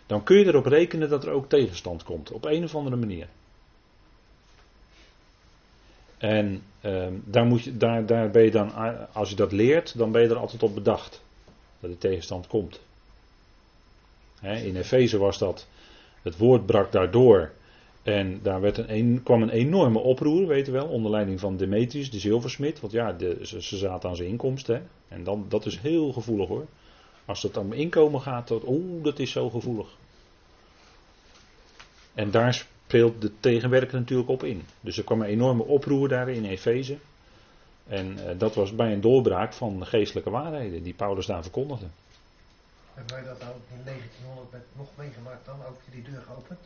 dan kun je erop rekenen dat er ook tegenstand komt, op een of andere manier. En ehm, daar, moet je, daar, daar ben je dan, als je dat leert, dan ben je er altijd op bedacht. Dat de tegenstand komt. In Efeze was dat, het woord brak daardoor. En daar werd een, kwam een enorme oproer, weet je wel, onder leiding van Demetrius, de zilversmid. Want ja, de, ze, zaten aan zijn inkomsten. En dan, dat is heel gevoelig hoor. Als het om inkomen gaat, oeh, dat is zo gevoelig. En daar speelt de tegenwerker natuurlijk op in. Dus er kwam een enorme oproer daar in Efeze. En uh, dat was bij een doorbraak van geestelijke waarheden die Paulus daar verkondigde. Hebben wij dat nou in 1900 met nog meegemaakt dan? Ook die deur geopend?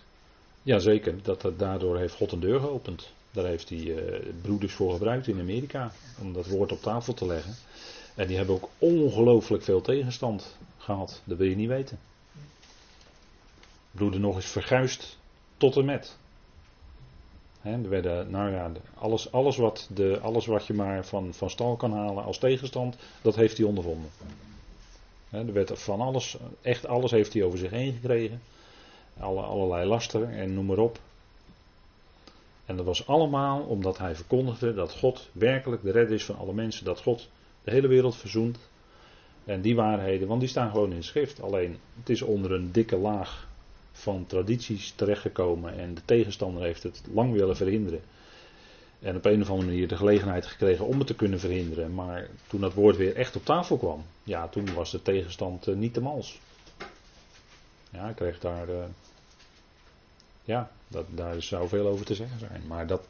Jazeker, dat, dat, daardoor heeft God een deur geopend. Daar heeft hij uh, broeders voor gebruikt in Amerika. Om dat woord op tafel te leggen. En die hebben ook ongelooflijk veel tegenstand gehad. Dat wil je niet weten. Broeder nog eens verguist tot en met. er werden, nou ja, alles, alles, wat de, alles wat je maar van, van stal kan halen als tegenstand, dat heeft hij ondervonden. Er werd van alles, echt alles heeft hij over zich heen gekregen. Alle, allerlei lasten en noem maar op. En dat was allemaal omdat hij verkondigde dat God werkelijk de redder is van alle mensen. Dat God de hele wereld verzoent. En die waarheden, want die staan gewoon in schrift. Alleen het is onder een dikke laag van tradities terechtgekomen en de tegenstander heeft het lang willen verhinderen. En op een of andere manier de gelegenheid gekregen om het te kunnen verhinderen. Maar toen dat woord weer echt op tafel kwam, ja, toen was de tegenstand uh, niet te mals. Ja, ik kreeg daar. Uh, ja, dat, daar zou veel over te zeggen zijn. Maar dat,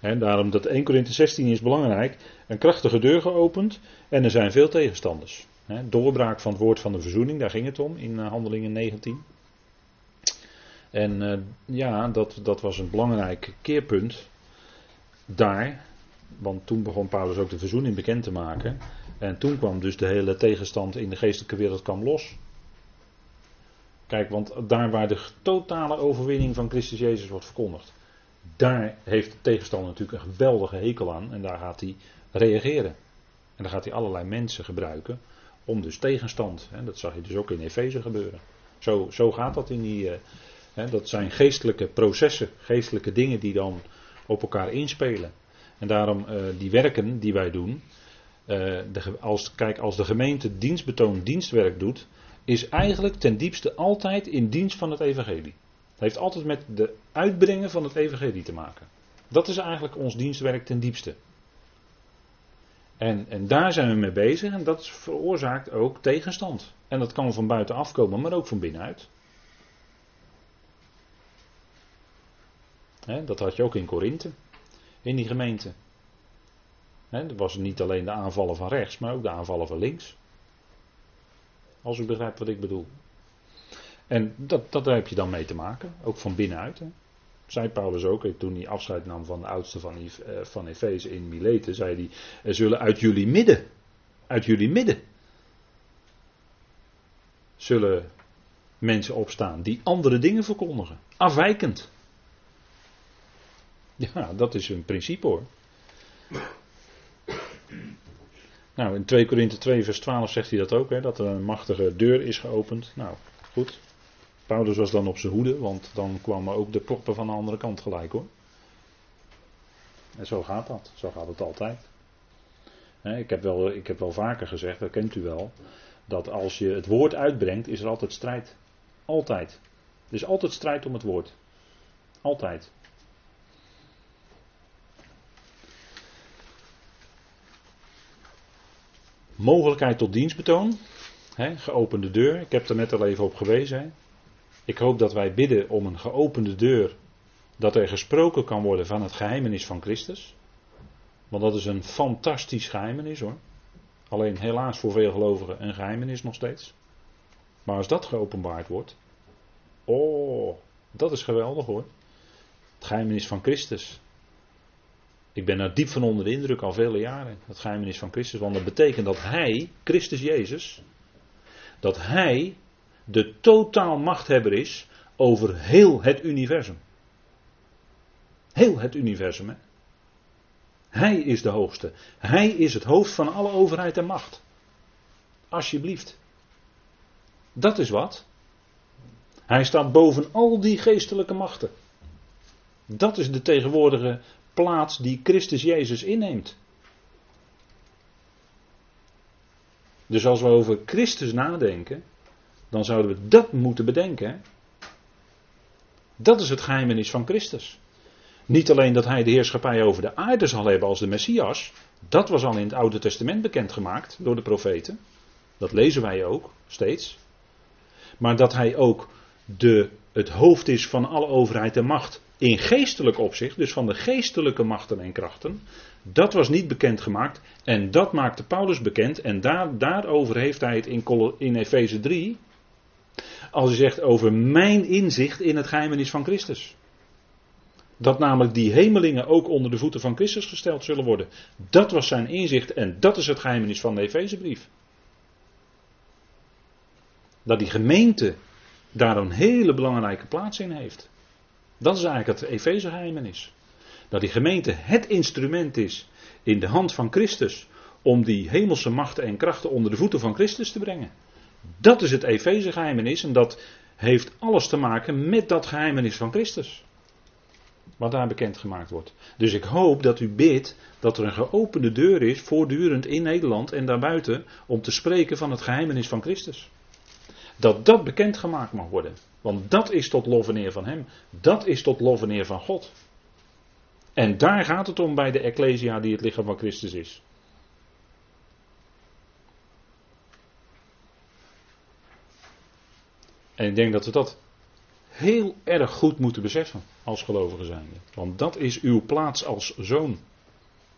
hè, daarom dat 1 Korinthe 16 is belangrijk. Een krachtige deur geopend en er zijn veel tegenstanders. Hè, doorbraak van het woord van de verzoening, daar ging het om in uh, Handelingen 19. En ja, dat, dat was een belangrijk keerpunt daar. Want toen begon Paulus ook de verzoening bekend te maken. En toen kwam dus de hele tegenstand in de geestelijke wereld kwam los. Kijk, want daar waar de totale overwinning van Christus Jezus wordt verkondigd, daar heeft de tegenstander natuurlijk een geweldige hekel aan en daar gaat hij reageren. En dan gaat hij allerlei mensen gebruiken om dus tegenstand. Hè, dat zag je dus ook in Efeze gebeuren. Zo, zo gaat dat in die, uh, dat zijn geestelijke processen, geestelijke dingen die dan op elkaar inspelen. En daarom uh, die werken die wij doen. Uh, de, als, kijk, als de gemeente dienstbetoon dienstwerk doet, is eigenlijk ten diepste altijd in dienst van het evangelie. Het heeft altijd met de uitbrengen van het evangelie te maken. Dat is eigenlijk ons dienstwerk ten diepste. En, en daar zijn we mee bezig en dat veroorzaakt ook tegenstand. En dat kan van buiten komen, maar ook van binnenuit. Dat had je ook in Korinthe, in die gemeente. He, dat was niet alleen de aanvallen van rechts, maar ook de aanvallen van links. Als u begrijpt wat ik bedoel. En dat, dat daar heb je dan mee te maken, ook van binnenuit. Hè. Zei Paulus ook, toen hij afscheid nam van de oudste van, eh, van Efeze in Mileten, zei hij, er zullen uit jullie midden, uit jullie midden, zullen mensen opstaan die andere dingen verkondigen. Afwijkend. Ja, dat is een principe hoor. Nou, in 2 Korinthe 2 vers 12 zegt hij dat ook, hè, dat er een machtige deur is geopend. Nou, goed. Paulus was dan op zijn hoede, want dan kwamen ook de proppen van de andere kant gelijk hoor. En zo gaat dat, zo gaat het altijd. ik, heb wel, ik heb wel vaker gezegd, dat kent u wel, dat als je het woord uitbrengt, is er altijd strijd. Altijd. Er is altijd strijd om het woord. Altijd. Mogelijkheid tot dienstbetoon. Geopende deur. Ik heb er net al even op gewezen. Hè. Ik hoop dat wij bidden om een geopende deur. Dat er gesproken kan worden van het geheimenis van Christus. Want dat is een fantastisch geheimenis hoor. Alleen helaas voor veel gelovigen een geheimenis nog steeds. Maar als dat geopenbaard wordt. Oh, dat is geweldig hoor. Het geheimenis van Christus. Ik ben daar diep van onder de indruk al vele jaren. Het geheimenis van Christus. Want dat betekent dat Hij, Christus Jezus, dat Hij de totaal machthebber is over heel het universum. Heel het universum. Hè? Hij is de hoogste. Hij is het hoofd van alle overheid en macht. Alsjeblieft. Dat is wat. Hij staat boven al die geestelijke machten. Dat is de tegenwoordige plaats die Christus Jezus inneemt. Dus als we over Christus nadenken, dan zouden we dat moeten bedenken. Dat is het geheimenis van Christus. Niet alleen dat hij de heerschappij over de aarde zal hebben als de Messias, dat was al in het Oude Testament bekendgemaakt door de profeten. Dat lezen wij ook steeds. Maar dat hij ook de, het hoofd is van alle overheid en macht in geestelijk opzicht, dus van de geestelijke machten en krachten, dat was niet bekendgemaakt en dat maakte Paulus bekend en daar, daarover heeft hij het in, in Efeze 3, als hij zegt over mijn inzicht in het geheimenis van Christus. Dat namelijk die hemelingen ook onder de voeten van Christus gesteld zullen worden. Dat was zijn inzicht en dat is het geheimenis van de Efezebrief. Dat die gemeente daar een hele belangrijke plaats in heeft. Dat is eigenlijk het Efeze Dat die gemeente het instrument is in de hand van Christus om die hemelse machten en krachten onder de voeten van Christus te brengen. Dat is het Efeze en dat heeft alles te maken met dat geheimenis van Christus. Wat daar bekend gemaakt wordt. Dus ik hoop dat u bidt dat er een geopende deur is voortdurend in Nederland en daarbuiten om te spreken van het geheimenis van Christus. Dat dat bekendgemaakt mag worden. Want dat is tot lof en eer van Hem. Dat is tot lof en eer van God. En daar gaat het om bij de Ecclesia die het lichaam van Christus is. En ik denk dat we dat heel erg goed moeten beseffen als gelovigen zijnde. Want dat is uw plaats als zoon.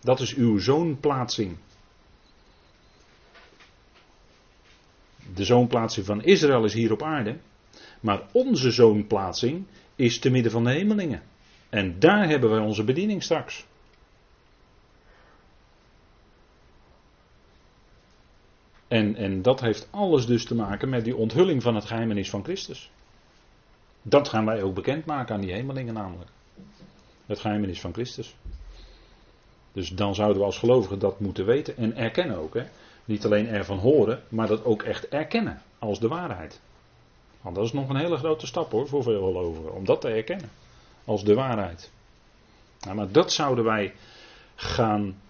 Dat is uw zoonplaatsing. De zoonplaatsing van Israël is hier op aarde. Maar onze zoonplaatsing is te midden van de hemelingen. En daar hebben wij onze bediening straks. En, en dat heeft alles dus te maken met die onthulling van het geheimenis van Christus. Dat gaan wij ook bekendmaken aan die hemelingen namelijk. Het geheimenis van Christus. Dus dan zouden we als gelovigen dat moeten weten en erkennen ook. Hè? Niet alleen ervan horen, maar dat ook echt erkennen als de waarheid. Want dat is nog een hele grote stap hoor voor veel gelovigen, om dat te erkennen als de waarheid. Maar dat zouden wij gaan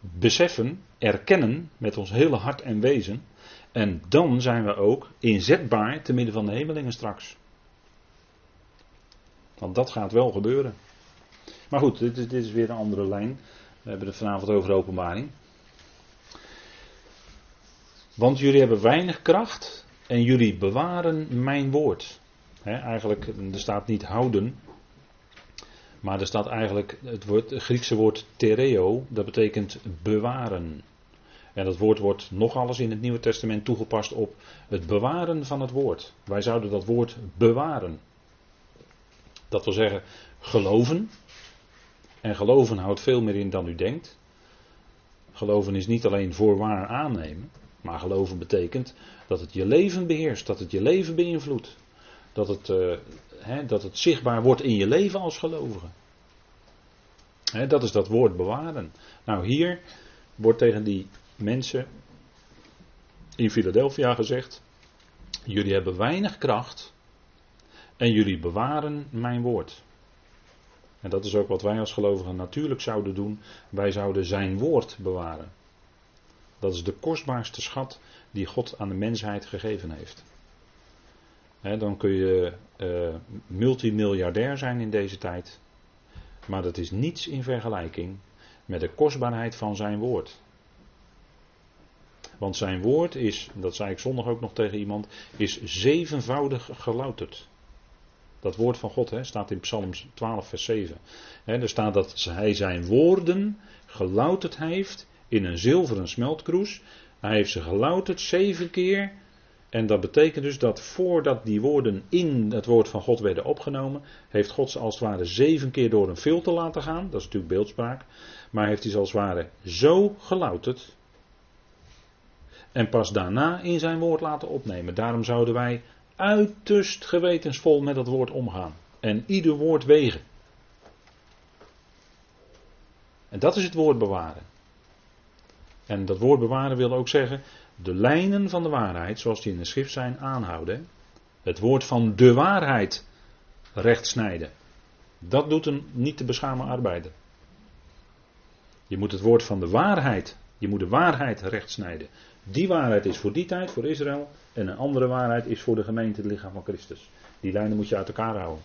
beseffen, erkennen met ons hele hart en wezen. En dan zijn we ook inzetbaar te midden van de hemelingen straks. Want dat gaat wel gebeuren. Maar goed, dit, dit is weer een andere lijn. We hebben het vanavond over openbaring. Want jullie hebben weinig kracht en jullie bewaren mijn woord. eigenlijk, er staat niet houden, maar er staat eigenlijk het, woord, het Griekse woord tereo, dat betekent bewaren. En dat woord wordt nog alles in het Nieuwe Testament toegepast op het bewaren van het woord. Wij zouden dat woord bewaren. Dat wil zeggen geloven. En geloven houdt veel meer in dan u denkt. Geloven is niet alleen voorwaar aannemen. Maar geloven betekent dat het je leven beheerst, dat het je leven beïnvloedt. Dat het, uh, dat het zichtbaar wordt in je leven als gelovige. dat is dat woord bewaren. Nou, hier wordt tegen die mensen in Philadelphia gezegd: Jullie hebben weinig kracht en jullie bewaren mijn woord. En dat is ook wat wij als gelovigen natuurlijk zouden doen. Wij zouden zijn woord bewaren. Dat is de kostbaarste schat die God aan de mensheid gegeven heeft. dan kun je uh, multimiljardair zijn in deze tijd. Maar dat is niets in vergelijking met de kostbaarheid van zijn woord. Want zijn woord is, dat zei ik zondag ook nog tegen iemand, is zevenvoudig gelouterd. Dat woord van God staat in Psalm 12, vers 7. er staat dat hij zijn woorden gelouterd heeft in een zilveren smeltkroes. Hij heeft ze gelouterd zeven keer. En dat betekent dus dat voordat die woorden in het woord van God werden opgenomen, heeft God ze als het ware zeven keer door een filter laten gaan. Dat is natuurlijk beeldspraak. Maar heeft hij ze als het ware zo gelouterd. En pas daarna in zijn woord laten opnemen. Daarom zouden wij uiterst gewetensvol met dat woord omgaan. En ieder woord wegen. En dat is het woord bewaren. En dat woord bewaren wil ook zeggen de lijnen van de waarheid, zoals die in de schrift zijn, aanhouden. Het woord van de waarheid rechtsnijden. Dat doet een niet te beschamen arbeider. Je moet het woord van de waarheid, je moet de waarheid rechtsnijden. Die waarheid is voor die tijd, voor Israël. En een andere waarheid is voor de gemeente, het lichaam van Christus. Die lijnen moet je uit elkaar houden.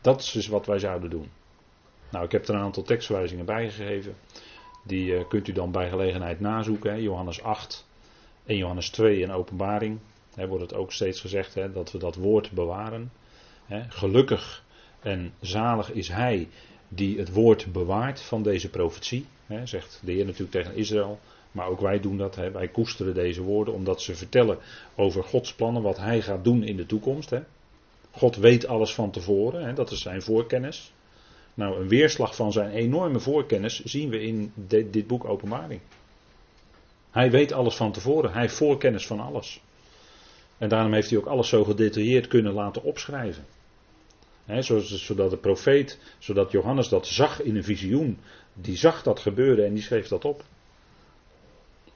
Dat is dus wat wij zouden doen. Nou, ik heb er een aantal tekstverwijzingen bijgegeven. Die uh, kunt u dan bij gelegenheid nazoeken. Johannes 8 en Johannes 2 en openbaring. Hè, wordt het ook steeds gezegd hè, dat we dat woord bewaren. Hè. Gelukkig en zalig is hij die het woord bewaart van deze profetie. Hè, zegt de Heer natuurlijk tegen Israël. Maar ook wij doen dat. Hè. Wij koesteren deze woorden omdat ze vertellen over Gods plannen. Wat hij gaat doen in de toekomst. Hè. God weet alles van tevoren. Hè. Dat is zijn voorkennis. Nou, een weerslag van zijn enorme voorkennis zien we in dit boek Openbaring. Hij weet alles van tevoren. Hij heeft voorkennis van alles. En daarom heeft hij ook alles zo gedetailleerd kunnen laten opschrijven. zodat de profeet, zodat Johannes dat zag in een visioen, die zag dat gebeuren en die schreef dat op.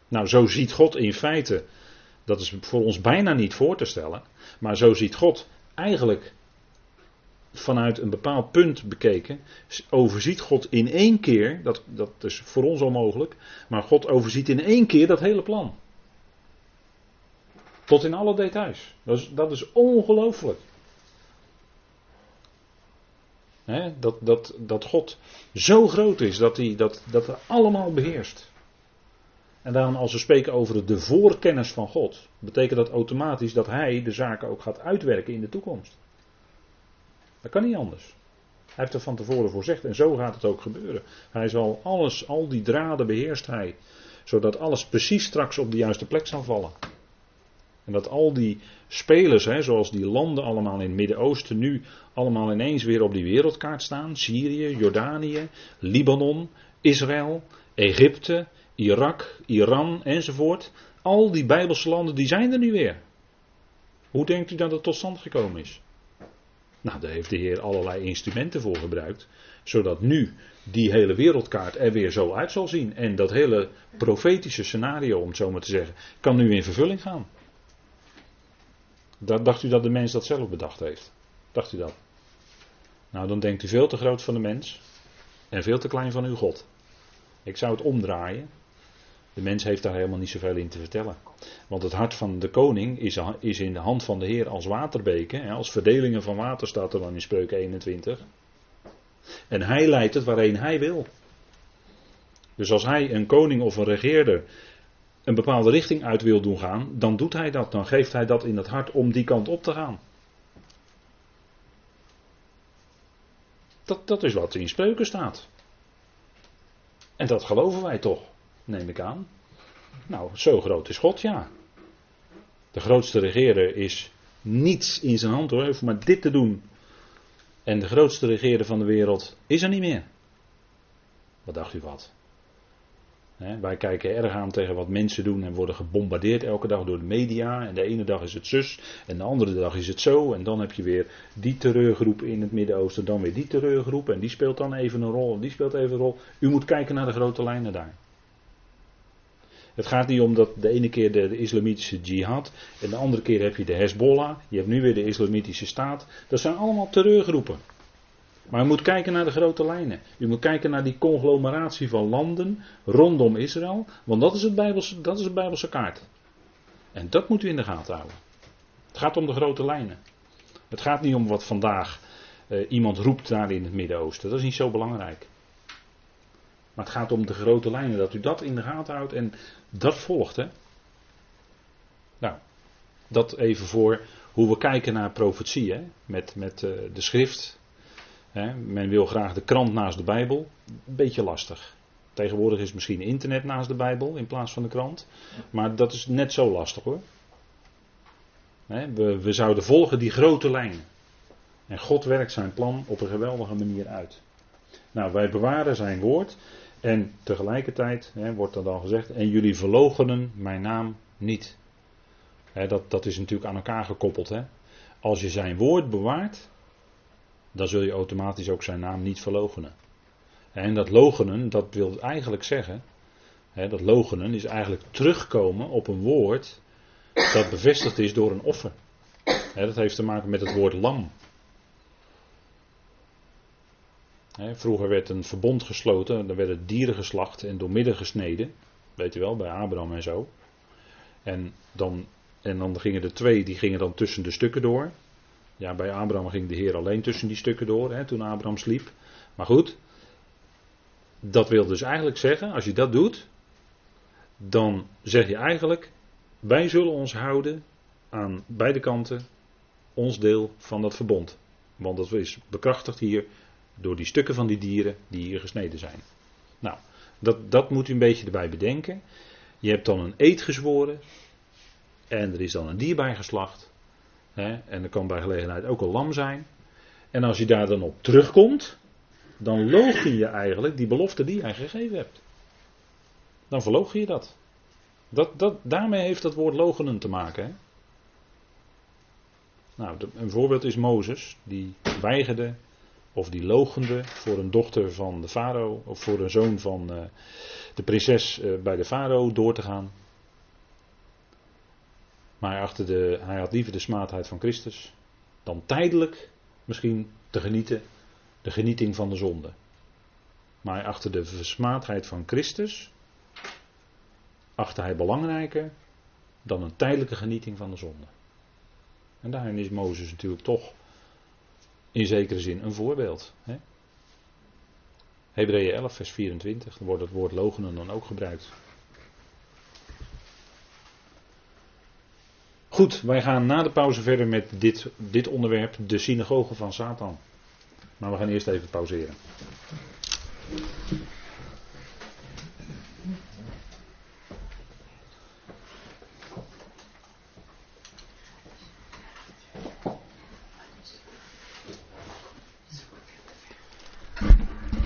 Nou, zo ziet God in feite, dat is voor ons bijna niet voor te stellen, maar zo ziet God eigenlijk vanuit een bepaald punt bekeken, overziet God in één keer, dat, dat is voor ons onmogelijk, maar God overziet in één keer dat hele plan. Tot in alle details. Dat is, dat is ongelooflijk. dat, dat, dat God zo groot is dat hij dat, dat allemaal beheerst. En daarom als we spreken over de voorkennis van God, betekent dat automatisch dat Hij de zaken ook gaat uitwerken in de toekomst. Dat kan niet anders. Hij heeft er van tevoren voorzegd en zo gaat het ook gebeuren. Hij zal alles, al die draden beheerst hij, zodat alles precies straks op de juiste plek zal vallen. En dat al die spelers, hè, zoals die landen allemaal in het Midden-Oosten nu allemaal ineens weer op die wereldkaart staan. Syrië, Jordanië, Libanon, Israël, Egypte, Irak, Iran enzovoort. Al die Bijbelse landen, die zijn er nu weer. Hoe denkt u dat het tot stand gekomen is? Nou, daar heeft de Heer allerlei instrumenten voor gebruikt, zodat nu die hele wereldkaart er weer zo uit zal zien. En dat hele profetische scenario, om het zo maar te zeggen, kan nu in vervulling gaan. dacht u dat de mens dat zelf bedacht heeft? Dacht u dat? Nou, dan denkt u veel te groot van de mens en veel te klein van uw God. Ik zou het omdraaien. De mens heeft daar helemaal niet zoveel in te vertellen. Want het hart van de koning is, in de hand van de Heer als waterbeken. Als verdelingen van water staat er dan in Spreuken 21. En hij leidt het waarheen hij wil. Dus als hij een koning of een regeerder een bepaalde richting uit wil doen gaan, dan doet hij dat. Dan geeft hij dat in het hart om die kant op te gaan. Dat, dat is wat in spreuken staat. En dat geloven wij toch neem ik aan. Nou, zo groot is God, ja. De grootste regeerder is niets in zijn hand hoor, hij maar dit te doen. En de grootste regeerder van de wereld is er niet meer. Wat dacht u wat? wij kijken erg aan tegen wat mensen doen en worden gebombardeerd elke dag door de media. En de ene dag is het zus en de andere dag is het zo. En dan heb je weer die terreurgroep in het Midden-Oosten, dan weer die terreurgroep. En die speelt dan even een rol en die speelt even een rol. U moet kijken naar de grote lijnen daar. Het gaat niet om dat de ene keer de, de, islamitische jihad en de andere keer heb je de Hezbollah, je hebt nu weer de islamitische staat. Dat zijn allemaal terreurgroepen. Maar u moet kijken naar de grote lijnen. U moet kijken naar die conglomeratie van landen rondom Israël, want dat is, het Bijbelse, dat is het Bijbelse kaart. En dat moet u in de gaten houden. Het gaat om de grote lijnen. Het gaat niet om wat vandaag eh, iemand roept daar in het Midden-Oosten. Dat is niet zo belangrijk. Maar het gaat om de grote lijnen, dat u dat in de gaten houdt en dat volgt. Hè? Nou, dat even voor hoe we kijken naar profetie, hè? met, met uh, de schrift. Hè? Men wil graag de krant naast de Bijbel. Een beetje lastig. Tegenwoordig is misschien internet naast de Bijbel in plaats van de krant. Maar dat is net zo lastig hoor. Hè? We, we zouden volgen die grote lijnen. En God werkt zijn plan op een geweldige manier uit. Nou, wij bewaren zijn woord. En tegelijkertijd hè, wordt er dan gezegd, en jullie verlogenen mijn naam niet. Hè, dat, dat is natuurlijk aan elkaar gekoppeld. Hè. Als je zijn woord bewaart, dan zul je automatisch ook zijn naam niet verlogenen. En dat logenen, dat wil eigenlijk zeggen, hè, dat logenen is eigenlijk terugkomen op een woord dat bevestigd is door een offer. Hè, dat heeft te maken met het woord lam. Hè, vroeger werd een verbond gesloten, dan werden dieren geslacht en doormidden gesneden. Weet je wel, bij Abraham en zo. En dan, en dan gingen er twee, die gingen dan tussen de stukken door. Ja, bij Abraham ging de Heer alleen tussen die stukken door, hè, toen Abraham sliep. Maar goed, dat wil dus eigenlijk zeggen, als je dat doet, dan zeg je eigenlijk, wij zullen ons houden aan beide kanten ons deel van dat verbond. Want dat is bekrachtigd hier door die stukken van die dieren die hier gesneden zijn. Nou, dat, dat moet u een beetje erbij bedenken. Je hebt dan een eed gezworen. En er is dan een dier bij geslacht. Hè, en er kan bij gelegenheid ook een lam zijn. En als je daar dan op terugkomt. Dan loog je eigenlijk die belofte die jij gegeven hebt. Dan verloog je dat. dat, dat daarmee heeft dat woord logenen te maken. Hè? Nou, een voorbeeld is Mozes. Die weigerde of die logende voor een dochter van de farao, of voor een zoon van uh, de prinses uh, bij de farao door te gaan. Maar achter de, hij had liever de smaadheid van Christus dan tijdelijk misschien te genieten, de genieting van de zonde. Maar achter de versmaadheid van Christus achter hij belangrijker dan een tijdelijke genieting van de zonde. En daarin is Mozes natuurlijk toch in zekere zin een voorbeeld. Hè? Hebreeën 11, vers 24, dan wordt het woord logenen dan ook gebruikt. Goed, wij gaan na de pauze verder met dit, dit onderwerp, de synagoge van Satan. Maar we gaan eerst even pauzeren.